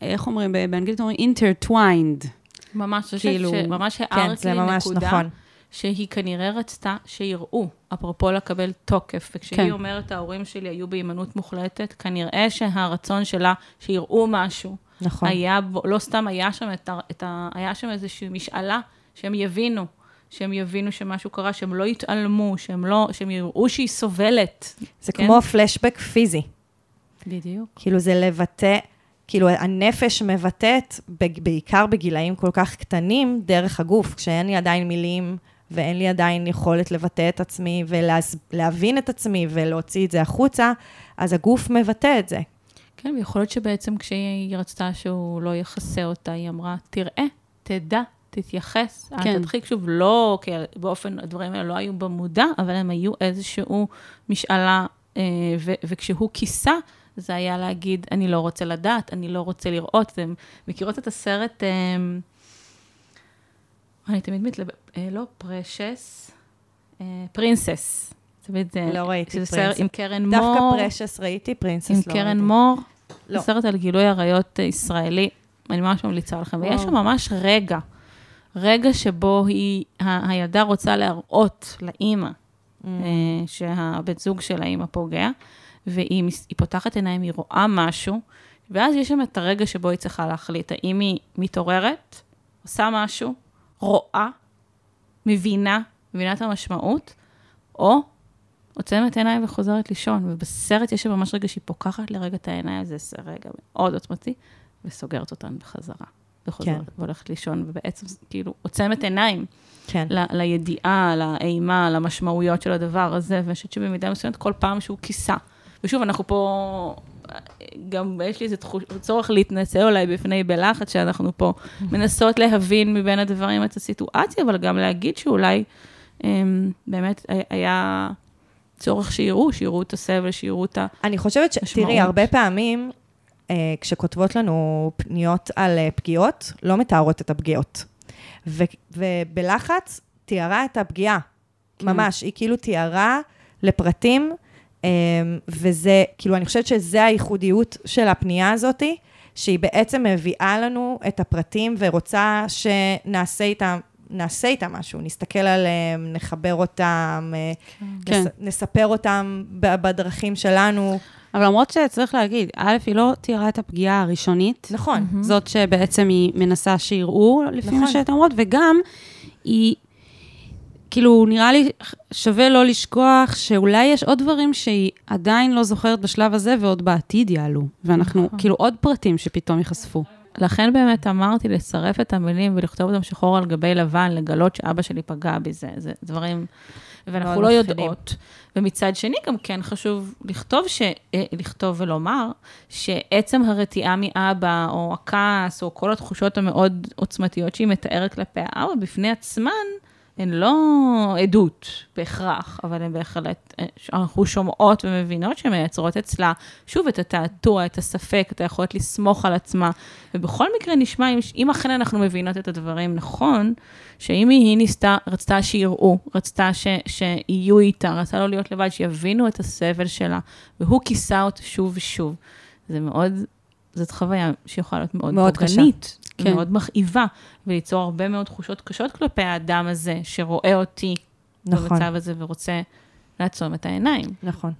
איך אומרים, באנגלית אומרים intertwined. ממש, כאילו, חושבת שממש כן, הערת זה לי ממש נקודה, נכון. שהיא כנראה רצתה שיראו, אפרופו לקבל תוקף, וכשהיא כן. אומרת, ההורים שלי היו בהימנעות מוחלטת, כנראה שהרצון שלה שיראו משהו, נכון. היה, לא סתם היה שם, את ה, את ה, היה שם איזושהי משאלה, שהם יבינו, שהם יבינו שמשהו קרה, שהם לא יתעלמו, שהם לא, שהם יראו שהיא סובלת. זה כן? כמו פלשבק פיזי. בדיוק. כאילו זה לבטא, כאילו הנפש מבטאת, בעיקר בגילאים כל כך קטנים, דרך הגוף, כשאין לי עדיין מילים ואין לי עדיין יכולת לבטא את עצמי ולהבין את עצמי ולהוציא את זה החוצה, אז הגוף מבטא את זה. כן, ויכול להיות שבעצם כשהיא רצתה שהוא לא יכסה אותה, היא אמרה, תראה, תדע, תתייחס. כן. כן. תדחיק שוב, לא, כי באופן, הדברים האלה לא היו במודע, אבל הם היו איזשהו משאלה, אה, ו- וכשהוא כיסה, זה היה להגיד, אני לא רוצה לדעת, אני לא רוצה לראות. אתם מכירות את הסרט, אה, אני תמיד מתלבט, אה, לא Precious, Princess. תמיד, אה, לא ראיתי שזה סרט Princess. עם קרן מור. דווקא Precious ראיתי, Princess לא עם ראיתי. קרן מור. לא. זה סרט על גילוי עריות ישראלי, אני ממש ממליצה לכם. ויש. שם ממש רגע, רגע שבו היא, ה- הילדה רוצה להראות לאימא, מממ. אה, שהבן זוג של האימא פוגע, והיא פותחת עיניים, היא רואה משהו, ואז יש שם את הרגע שבו היא צריכה להחליט, האם היא מתעוררת, עושה משהו, רואה, מבינה, מבינה את המשמעות, או עוצמת עיניים וחוזרת לישון. ובסרט יש שם ממש רגע שהיא פוקחת לרגע את העיניים, זה רגע מאוד עוצמתי, וסוגרת אותן בחזרה. וחוזרת, כן. והולכת לישון, ובעצם כאילו עוצמת עיניים כן. ל- לידיעה, לאימה, למשמעויות של הדבר הזה, ואני חושבת שבמידה מסוימת כל פעם שהוא כיסה. ושוב, אנחנו פה, גם יש לי איזה תחוש, צורך להתנצל אולי בפני בלחץ, שאנחנו פה מנסות להבין מבין הדברים את הסיטואציה, אבל גם להגיד שאולי אמ, באמת היה צורך שיראו, שיראו את הסבל, שיראו את ה... אני חושבת ש... תראי, הרבה פעמים, כשכותבות לנו פניות על אה, פגיעות, לא מתארות את הפגיעות. ו- ובלחץ, תיארה את הפגיעה. כן. ממש, היא כאילו תיארה לפרטים, אה, וזה, כאילו, אני חושבת שזה הייחודיות של הפנייה הזאתי, שהיא בעצם מביאה לנו את הפרטים ורוצה שנעשה איתם, נעשה איתם משהו, נסתכל עליהם, נחבר אותם, אה, כן. נס, נספר אותם בדרכים שלנו. אבל למרות שצריך להגיד, א', היא לא תיארה את הפגיעה הראשונית. נכון. זאת שבעצם היא מנסה שיראו, לפי מה נכון. שאתן אומרות, וגם היא, כאילו, נראה לי שווה לא לשכוח שאולי יש עוד דברים שהיא עדיין לא זוכרת בשלב הזה, ועוד בעתיד יעלו. ואנחנו, נכון. כאילו, עוד פרטים שפתאום ייחשפו. לכן באמת אמרתי לצרף את המילים ולכתוב אותם שחור על גבי לבן, לגלות שאבא שלי פגע בזה, זה דברים, ואנחנו לא מפחידים. יודעות. ומצד שני, גם כן חשוב לכתוב, ש... אה, לכתוב ולומר, שעצם הרתיעה מאבא, או הכעס, או כל התחושות המאוד עוצמתיות שהיא מתארת כלפי האבא, בפני עצמן, הן לא עדות בהכרח, אבל הן בהחלט, אה, אנחנו שומעות ומבינות שהן מייצרות אצלה, שוב, את התעתוע, את הספק, את היכולת לסמוך על עצמה. ובכל מקרה נשמע, אם, אם אכן אנחנו מבינות את הדברים נכון, שאם היא ניסתה, רצתה שיראו, רצתה ש, שיהיו איתה, רצתה לא להיות לבד, שיבינו את הסבל שלה, והוא כיסה אותה שוב ושוב. זה מאוד, זאת חוויה שיכולה להיות מאוד, מאוד. פוגענית, כן. מאוד מכאיבה, וליצור הרבה מאוד תחושות קשות כלפי האדם הזה, שרואה אותי נכון. במצב הזה ורוצה לעצום את העיניים. נכון.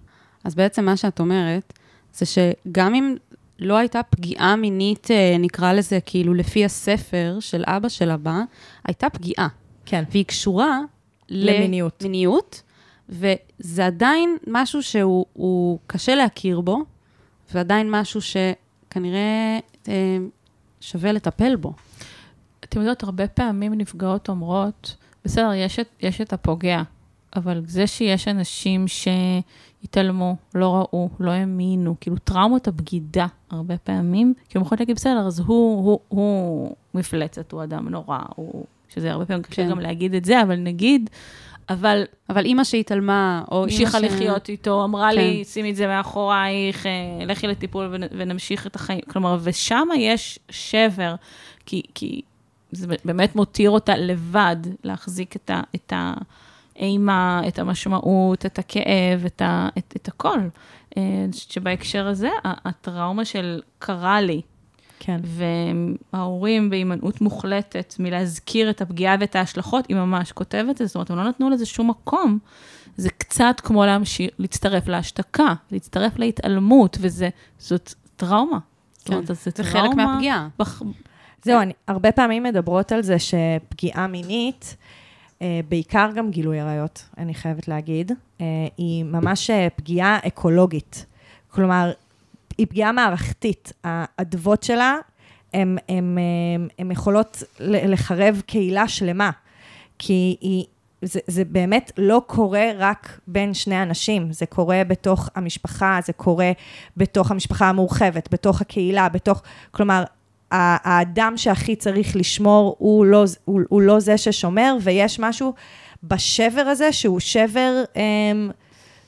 אז בעצם מה שאת אומרת, זה שגם אם לא הייתה פגיעה מינית, אה, נקרא לזה כאילו לפי הספר של אבא של הבא, הייתה פגיעה. כן. והיא קשורה למיניות. למיניות, וזה עדיין משהו שהוא הוא קשה להכיר בו, ועדיין משהו שכנראה אה, שווה לטפל בו. אתם יודעות, הרבה פעמים נפגעות אומרות, בסדר, יש את, יש את הפוגע, אבל זה שיש אנשים שהתעלמו, לא ראו, לא האמינו, כאילו טראומות הבגידה, הרבה פעמים, כאילו יכולות להגיד, בסדר, אז הוא, הוא, הוא מפלצת, הוא אדם נורא, הוא, שזה הרבה פעמים קשה כן. גם להגיד את זה, אבל נגיד, אבל אבל אימא שהתעלמה, או אימא המשיכה ש... לחיות איתו, אמרה כן. לי, שימי את זה מאחורייך, אה, לכי לטיפול ונ- ונמשיך את החיים. כלומר, ושם יש שבר, כי, כי זה באמת מותיר אותה לבד להחזיק את, ה, את האימה, את המשמעות, את הכאב, את, ה, את, את הכל. אה, אני חושבת שבהקשר הזה, הטראומה של קרה לי, כן. וההורים בהימנעות מוחלטת מלהזכיר את הפגיעה ואת ההשלכות, היא ממש כותבת את זה, זאת אומרת, הם לא נתנו לזה שום מקום. זה קצת כמו להמשיך, להצטרף להשתקה, להצטרף להתעלמות, וזאת טראומה. זאת כן, אומרת, אז זה טראומה חלק מהפגיעה. בח... זהו, אני, הרבה פעמים מדברות על זה שפגיעה מינית, אה, בעיקר גם גילוי עריות, אני חייבת להגיד, אה, היא ממש אה, פגיעה אקולוגית. כלומר, היא פגיעה מערכתית. האדוות שלה, הן יכולות לחרב קהילה שלמה. כי היא, זה, זה באמת לא קורה רק בין שני אנשים, זה קורה בתוך המשפחה, זה קורה בתוך המשפחה המורחבת, בתוך הקהילה, בתוך... כלומר, האדם שהכי צריך לשמור הוא לא, הוא, הוא לא זה ששומר, ויש משהו בשבר הזה שהוא שבר אמ,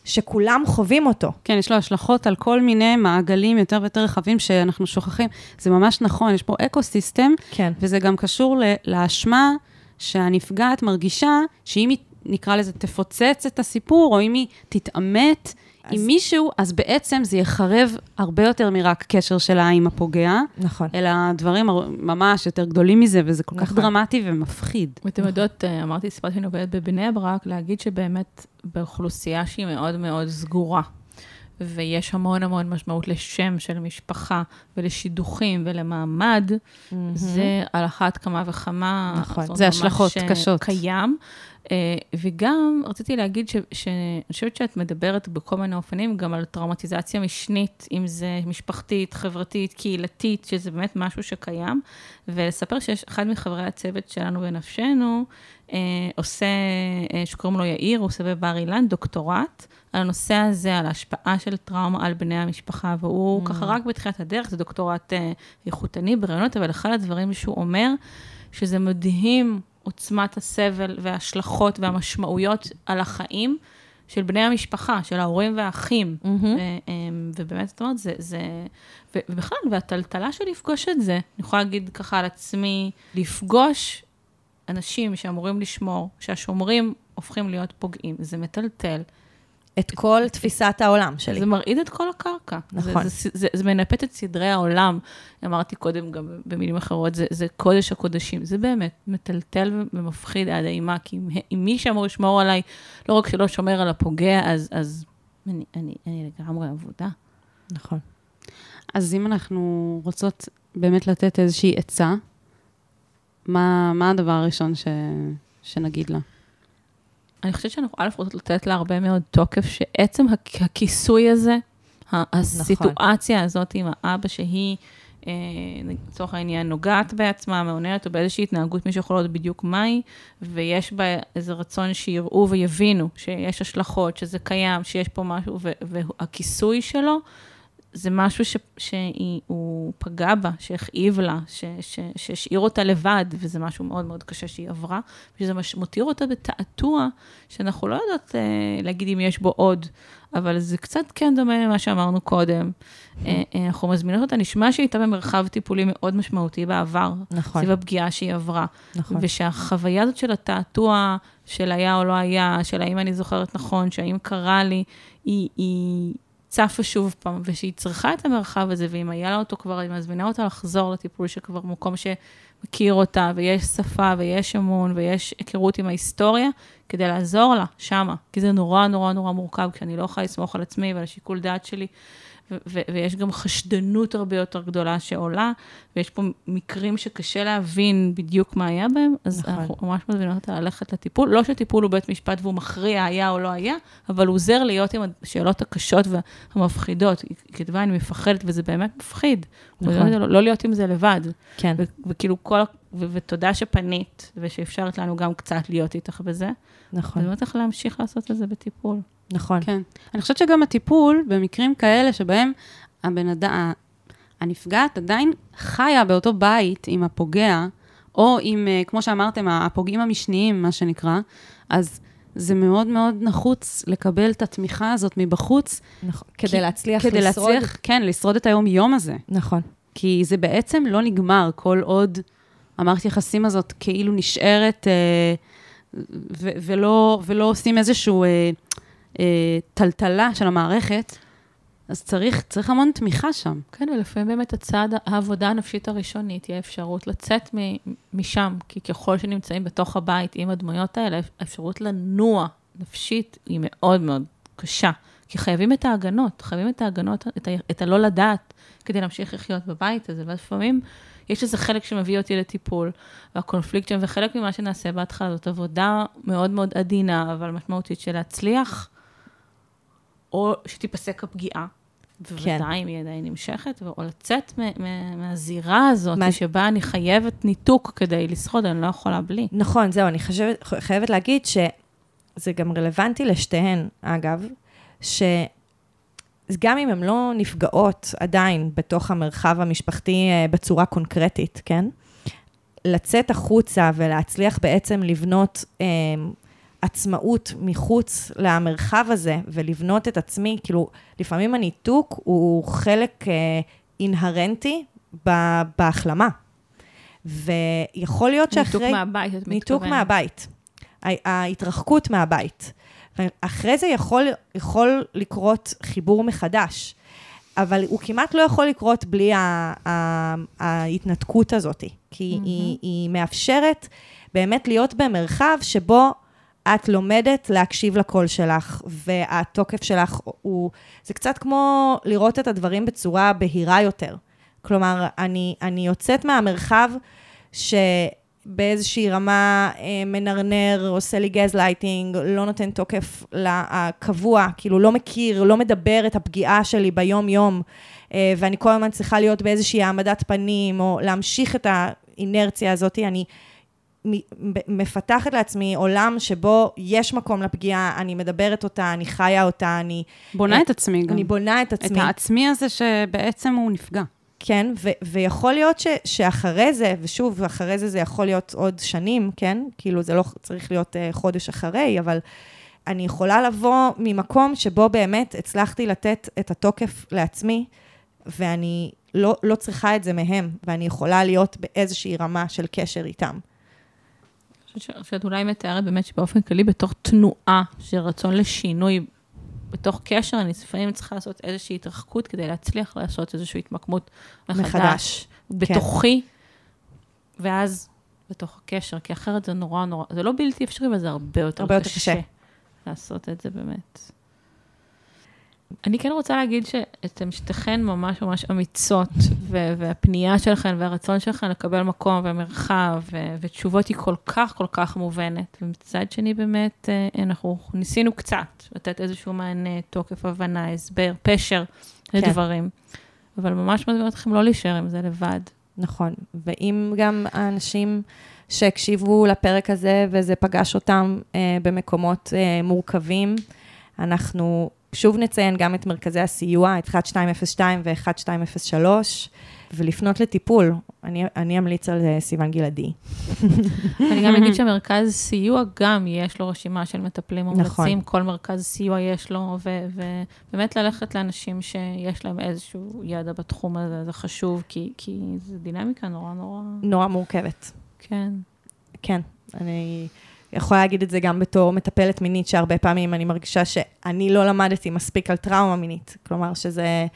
שכולם חווים אותו. כן, יש לו השלכות על כל מיני מעגלים יותר ויותר רחבים שאנחנו שוכחים. זה ממש נכון, יש פה ecosystem, כן. וזה גם קשור לאשמה שהנפגעת מרגישה, שאם היא, נקרא לזה, תפוצץ את הסיפור, או אם היא תתעמת אז- עם מישהו, אז בעצם זה יחרב הרבה יותר מרק קשר שלה עם הפוגע, נכון. אלא דברים ממש יותר גדולים מזה, וזה כל כך נכון. דרמטי ומפחיד. ואתם יודעות, אה, אמרתי, סיפרתי שאני עובדת בבני ברק, להגיד שבאמת באוכלוסייה שהיא מאוד מאוד סגורה, ויש המון המון משמעות לשם של משפחה, ולשידוכים ולמעמד, זה על אחת כמה וכמה. נכון. זה השלכות אה, קשות. קיים. אה, וגם רציתי להגיד ש- שאני חושבת שאת מדברת בכל מיני אופנים גם על טראומטיזציה משנית, אם זה משפחתית, חברתית, קהילתית, שזה באמת משהו שקיים. ולספר שיש אחד מחברי הצוות שלנו בנפשנו, אה, עושה, אה, שקוראים לו יאיר, הוא עושה בבר אילן דוקטורט על הנושא הזה, על ההשפעה של טראומה על בני המשפחה, והוא mm. ככה רק בתחילת הדרך, זה דוקטורט אה, איכותני ברעיונות, אבל אחד הדברים שהוא אומר, שזה מדהים עוצמת הסבל וההשלכות והמשמעויות על החיים של בני המשפחה, של ההורים והאחים. מהמם. ו- אמ, ובאמת, זאת אומרת, זה, זה... ו- ובכלל, והטלטלה של לפגוש את זה, אני יכולה להגיד ככה על עצמי, לפגוש אנשים שאמורים לשמור, שהשומרים הופכים להיות פוגעים, זה מטלטל. את כל תפיסת העולם שלי. זה מרעיד את כל הקרקע. נכון. זה, זה, זה, זה מנפט את סדרי העולם. אמרתי קודם גם במילים אחרות, זה, זה קודש הקודשים. זה באמת מטלטל ומפחיד עד האימה, כי אם, אם מי שאמור לשמור עליי, לא רק שלא שומר על הפוגע, אז, אז אני, אני, אני לגמרי עבודה. נכון. אז אם אנחנו רוצות באמת לתת איזושהי עצה, מה, מה הדבר הראשון ש, שנגיד לה? אני חושבת שאנחנו א' רוצות לתת לה הרבה מאוד תוקף, שעצם הכ- הכיסוי הזה, הסיטואציה הזאת עם האבא שהיא, אה, לצורך העניין, נוגעת בעצמה, מעוניינת, או באיזושהי התנהגות, מישהו יכול לדעת בדיוק מהי, ויש בה איזה רצון שיראו ויבינו שיש השלכות, שזה קיים, שיש פה משהו, והכיסוי שלו, זה משהו ש- שהוא פגע בה, שהכאיב לה, ש- ש- שהשאיר אותה לבד, וזה משהו מאוד מאוד קשה שהיא עברה, ושזה מש- מותיר אותה בתעתוע, שאנחנו לא יודעות אה, להגיד אם יש בו עוד, אבל זה קצת כן דומה למה שאמרנו קודם. אה, אה, אנחנו מזמינות אותה, נשמע שהיא הייתה במרחב טיפולי מאוד משמעותי בעבר, נכון. סביב הפגיעה שהיא עברה. נכון. ושהחוויה הזאת של התעתוע, של היה או לא היה, של האם אני זוכרת נכון, שהאם קרה לי, היא, היא צפה שוב פעם, ושהיא צריכה את המרחב הזה, ואם היה לה אותו כבר, היא מזמינה אותה לחזור לטיפול שכבר מקום שמכיר אותה, ויש שפה, ויש אמון, ויש היכרות עם ההיסטוריה, כדי לעזור לה שמה. כי זה נורא נורא נורא מורכב, כשאני לא יכולה לסמוך על עצמי ועל השיקול דעת שלי. ו- ו- ויש גם חשדנות הרבה יותר גדולה שעולה, ויש פה מקרים שקשה להבין בדיוק מה היה בהם, אז נכון. אנחנו ממש מזמינות אותה ללכת לטיפול. לא שטיפול הוא בית משפט והוא מכריע היה או לא היה, אבל הוא עוזר להיות עם השאלות הקשות והמפחידות. היא כתבה, אני מפחדת, וזה באמת מפחיד. נכון. לא, לא להיות עם זה לבד. כן. ו- וכאילו כל, ו- ותודה שפנית, ושאפשרת לנו גם קצת להיות איתך בזה. נכון. ואני אומרת לך להמשיך לעשות את זה בטיפול. נכון. כן. אני חושבת שגם הטיפול, במקרים כאלה שבהם הבן אדם, הנפגעת עדיין חיה באותו בית עם הפוגע, או עם, אה, כמו שאמרתם, הפוגעים המשניים, מה שנקרא, אז זה מאוד מאוד נחוץ לקבל את התמיכה הזאת מבחוץ. נכון. כי- כדי להצליח כדי לשרוד. להצליח, כן, לשרוד את היום-יום הזה. נכון. כי זה בעצם לא נגמר כל עוד המערכת יחסים הזאת כאילו נשארת, אה, ו- ולא, ולא עושים איזושהי אה, אה, טלטלה של המערכת. אז צריך, צריך המון תמיכה שם. כן, ולפעמים באמת הצעד, העבודה הנפשית הראשונית היא האפשרות לצאת מ- משם, כי ככל שנמצאים בתוך הבית עם הדמויות האלה, האפשרות לנוע נפשית היא מאוד מאוד קשה. כי חייבים את ההגנות, חייבים את ההגנות, את, ה- את הלא לדעת, כדי להמשיך לחיות בבית הזה. ולפעמים יש איזה חלק שמביא אותי לטיפול, והקונפליקט שם, וחלק ממה שנעשה בהתחלה זאת עבודה מאוד מאוד עדינה, אבל משמעותית של להצליח, או שתיפסק הפגיעה. בוודאי אם היא עדיין נמשכת, או לצאת מהזירה הזאת, מה- שבה אני חייבת ניתוק כדי לשרוד, אני לא יכולה בלי. נכון, זהו, אני חושבת, חייבת להגיד שזה גם רלוונטי לשתיהן, אגב, שגם אם הן לא נפגעות עדיין בתוך המרחב המשפחתי אה, בצורה קונקרטית, כן? לצאת החוצה ולהצליח בעצם לבנות אה, עצמאות מחוץ למרחב הזה ולבנות את עצמי, כאילו, לפעמים הניתוק הוא חלק אה, אינהרנטי ב- בהחלמה. ויכול להיות שאחרי... ניתוק מהבית, את מתכוונת. ניתוק מהבית. ה- ההתרחקות מהבית. ואחרי זה יכול, יכול לקרות חיבור מחדש, אבל הוא כמעט לא יכול לקרות בלי ה- ה- ההתנתקות הזאת, כי mm-hmm. היא, היא מאפשרת באמת להיות במרחב שבו את לומדת להקשיב לקול שלך, והתוקף שלך הוא... זה קצת כמו לראות את הדברים בצורה בהירה יותר. כלומר, אני, אני יוצאת מהמרחב שבאיזושהי רמה אה, מנרנר, עושה לי גז לייטינג, לא נותן תוקף לקבוע, כאילו לא מכיר, לא מדבר את הפגיעה שלי ביום-יום, אה, ואני כל הזמן צריכה להיות באיזושהי העמדת פנים, או להמשיך את האינרציה הזאת, אני... מפתחת לעצמי עולם שבו יש מקום לפגיעה, אני מדברת אותה, אני חיה אותה, אני... בונה אה, את עצמי גם. אני בונה את עצמי. את העצמי הזה שבעצם הוא נפגע. כן, ו- ויכול להיות ש- שאחרי זה, ושוב, אחרי זה זה יכול להיות עוד שנים, כן? כאילו, זה לא צריך להיות uh, חודש אחרי, אבל אני יכולה לבוא ממקום שבו באמת הצלחתי לתת את התוקף לעצמי, ואני לא, לא צריכה את זה מהם, ואני יכולה להיות באיזושהי רמה של קשר איתם. חושבת שאת אולי מתארת באמת שבאופן כללי, בתוך תנועה של רצון לשינוי, בתוך קשר, אני לפעמים צריכה לעשות איזושהי התרחקות כדי להצליח לעשות איזושהי התמקמות מחדש. מחדש. בתוכי, ואז בתוך הקשר, כי אחרת זה נורא נורא, זה לא בלתי אפשרי, אבל זה הרבה יותר הרבה יותר קשה. קשה. לעשות את זה באמת. אני כן רוצה להגיד שאתם שתיכן ממש ממש אמיצות, ו- והפנייה שלכן והרצון שלכן לקבל מקום ומרחב ו- ותשובות היא כל כך כל כך מובנת. ומצד שני באמת, אה, אנחנו ניסינו קצת לתת איזשהו מענה, תוקף, הבנה, הסבר, פשר כן. לדברים. אבל ממש מזמין אתכם לא להישאר עם זה לבד. נכון, ואם גם האנשים שהקשיבו לפרק הזה וזה פגש אותם אה, במקומות אה, מורכבים, אנחנו שוב נציין גם את מרכזי הסיוע, את 1202 ו-1203, ולפנות לטיפול. אני, אני אמליץ על אה, סיוון גלעדי. אני גם אגיד שהמרכז סיוע גם יש לו רשימה של מטפלים מומלצים, נכון. כל מרכז סיוע יש לו, ובאמת ללכת לאנשים שיש להם איזשהו ידע בתחום הזה, זה חשוב, כי, כי זו דינמיקה נורא נורא, נורא מורכבת. כן. כן, אני יכולה להגיד את זה גם בתור מטפלת מינית, שהרבה פעמים אני מרגישה שאני לא למדתי מספיק על טראומה מינית. כלומר, שזה...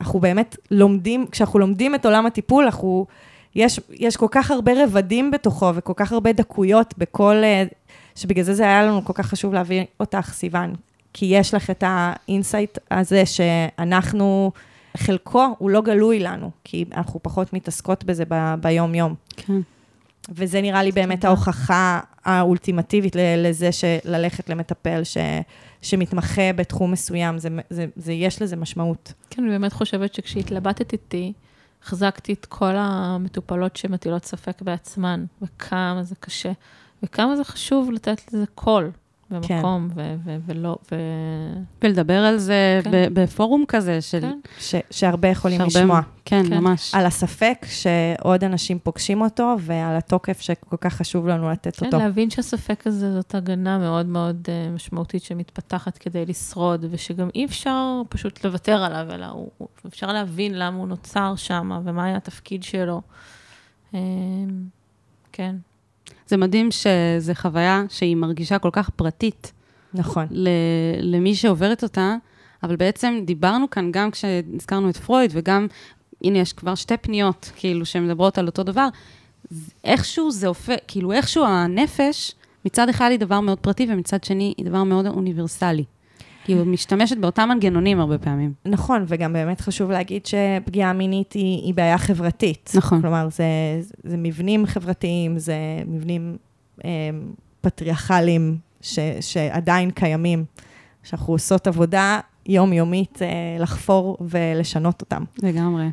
אנחנו באמת לומדים, כשאנחנו לומדים את עולם הטיפול, אנחנו... יש, יש כל כך הרבה רבדים בתוכו וכל כך הרבה דקויות בכל... אה, שבגלל זה זה היה לנו כל כך חשוב להביא אותך, סיוון. כי יש לך את ה insight הזה שאנחנו, חלקו הוא לא גלוי לנו, כי אנחנו פחות מתעסקות בזה ב- ביום-יום. כן. וזה נראה לי באמת ההוכחה האולטימטיבית לזה שללכת למטפל ש, שמתמחה בתחום מסוים, זה, זה, זה, יש לזה משמעות. כן, אני באמת חושבת שכשהתלבטת איתי, החזקתי את כל המטופלות שמטילות ספק בעצמן, וכמה זה קשה, וכמה זה חשוב לתת לזה קול במקום, ו- ו- ולא, ו... ולדבר על זה כן. בפורום כזה של... כן. ש, שהרבה יכולים שהרבה- לשמוע. כן, כן. ממש. על הספק שעוד אנשים פוגשים אותו, ועל התוקף שכל כך חשוב לנו לתת כן, אותו. להבין שהספק הזה זאת הגנה מאוד מאוד uh, משמעותית שמתפתחת כדי לשרוד, ושגם אי אפשר פשוט לוותר עליו, אלא הוא, הוא- אפשר להבין למה הוא נוצר שם, ומה היה התפקיד שלו. Um, כן. זה מדהים שזו חוויה שהיא מרגישה כל כך פרטית נכון. למי שעוברת אותה, אבל בעצם דיברנו כאן, גם כשהזכרנו את פרויד, וגם, הנה, יש כבר שתי פניות, כאילו, שמדברות על אותו דבר, איכשהו זה הופך, כאילו, איכשהו הנפש, מצד אחד היא דבר מאוד פרטי, ומצד שני היא דבר מאוד אוניברסלי. כי היא משתמשת באותם מנגנונים הרבה פעמים. נכון, וגם באמת חשוב להגיד שפגיעה מינית היא, היא בעיה חברתית. נכון. כלומר, זה, זה מבנים חברתיים, זה מבנים אה, פטריארכליים ש, שעדיין קיימים, שאנחנו עושות עבודה יומיומית אה, לחפור ולשנות אותם. לגמרי.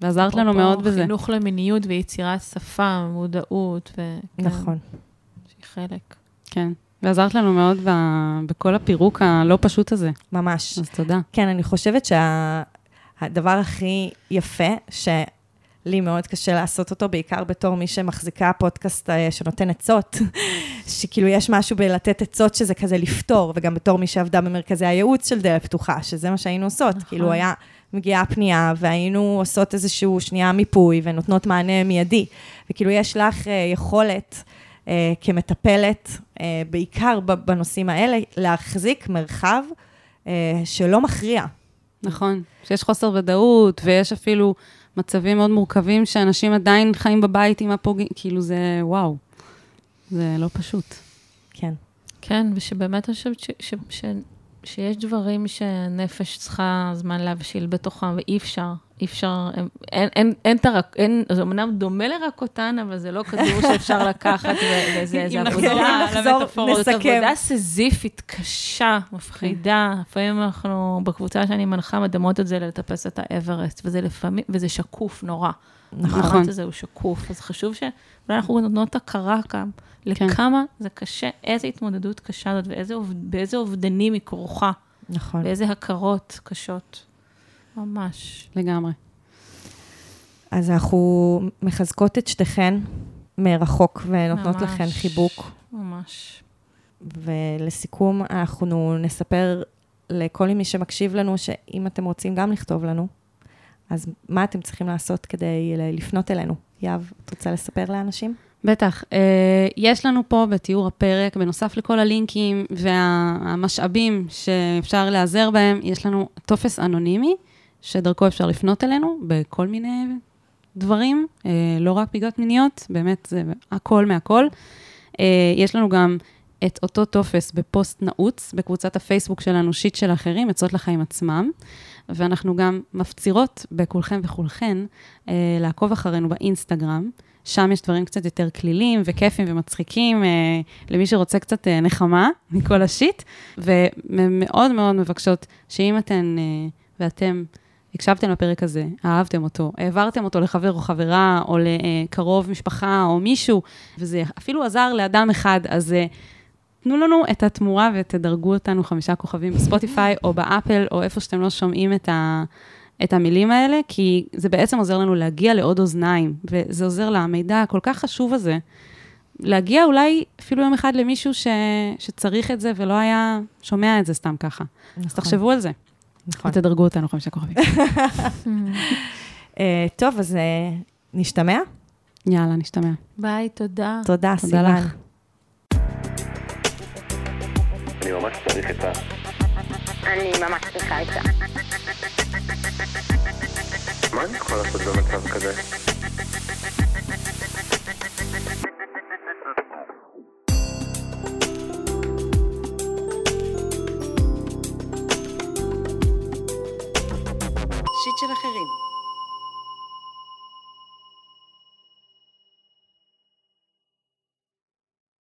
ועזרת לנו מאוד בזה. חינוך למיניות ויצירת שפה, מודעות, ו... כן, נכון. שהיא חלק. כן. ועזרת לנו מאוד ב, בכל הפירוק הלא פשוט הזה. ממש. אז תודה. כן, אני חושבת שהדבר הכי יפה, שלי מאוד קשה לעשות אותו, בעיקר בתור מי שמחזיקה פודקאסט אה, שנותן עצות, שכאילו יש משהו בלתת עצות שזה כזה לפתור, וגם בתור מי שעבדה במרכזי הייעוץ של דלת פתוחה, שזה מה שהיינו עושות. נכון. כאילו היה מגיעה פנייה, והיינו עושות איזשהו שנייה מיפוי, ונותנות מענה מיידי. וכאילו יש לך אה, יכולת... אה, כמטפלת, אה, בעיקר בנושאים האלה, להחזיק מרחב אה, שלא מכריע. נכון. שיש חוסר ודאות, ויש אפילו מצבים מאוד מורכבים שאנשים עדיין חיים בבית עם הפוגעים, כאילו זה, וואו. זה לא פשוט. כן. כן, ושבאמת אני חושבת ש, ש, ש, שיש דברים שהנפש צריכה זמן להבשיל בתוכם, ואי אפשר, אי אפשר, אין, אין, אין, אין את הרק, אין, זה אמנם דומה לרקוטן, אבל זה לא כדור שאפשר לקחת, וזה אם עבודה, נחזור נחזור, למטאפורות. זאת נסכם. עבודה סיזיפית, קשה, מפחידה. לפעמים אנחנו, בקבוצה שאני מנחה, מדמות את זה לטפס את האברסט, וזה לפעמים, וזה שקוף נורא. נכון. המאמץ הזה הוא שקוף, אז חשוב שאולי אנחנו נותנות הכרה כאן, כן. לכמה זה קשה, איזה התמודדות קשה זאת, ואיזה אוב- באיזה אובדנים היא כרוכה, נכון. ואיזה הכרות קשות. ממש. לגמרי. אז אנחנו מחזקות את שתיכן מרחוק ונותנות ממש. לכן חיבוק. ממש. ולסיכום, אנחנו נספר לכל מי שמקשיב לנו, שאם אתם רוצים גם לכתוב לנו, אז מה אתם צריכים לעשות כדי לפנות אלינו? יהב, את רוצה לספר לאנשים? בטח. אה, יש לנו פה בתיאור הפרק, בנוסף לכל הלינקים והמשאבים שאפשר להיעזר בהם, יש לנו טופס אנונימי, שדרכו אפשר לפנות אלינו בכל מיני דברים, אה, לא רק פגיעות מיניות, באמת זה הכל מהכל. אה, יש לנו גם את אותו טופס בפוסט נעוץ, בקבוצת הפייסבוק שלנו, שיט של אחרים, עצות לחיים עצמם. ואנחנו גם מפצירות בכולכם וכולכן לעקוב אחרינו באינסטגרם. שם יש דברים קצת יותר כלילים וכיפים ומצחיקים, אה, למי שרוצה קצת אה, נחמה מכל השיט. ומאוד מאוד מבקשות שאם אתן אה, ואתם הקשבתם לפרק הזה, אהבתם אותו, העברתם אותו לחבר או חברה, או לקרוב משפחה או מישהו, וזה אפילו עזר לאדם אחד, אז אה, תנו לנו את התמורה ותדרגו אותנו חמישה כוכבים בספוטיפיי או באפל, או איפה שאתם לא שומעים את, ה, את המילים האלה, כי זה בעצם עוזר לנו להגיע לעוד אוזניים, וזה עוזר למידע הכל כך חשוב הזה, להגיע אולי אפילו יום אחד למישהו ש, שצריך את זה ולא היה שומע את זה סתם ככה. אז תחשבו על זה, נכון. ותדרגו אותנו חמישה כוכבים. אה, טוב, אז אה, נשתמע? יאללה, נשתמע. ביי, תודה. תודה, תודה סיוון. לך. אני ממש צריך את ה... אני ממש צריכה את זה. מה אני יכול לעשות במצב כזה? שיט של אחרים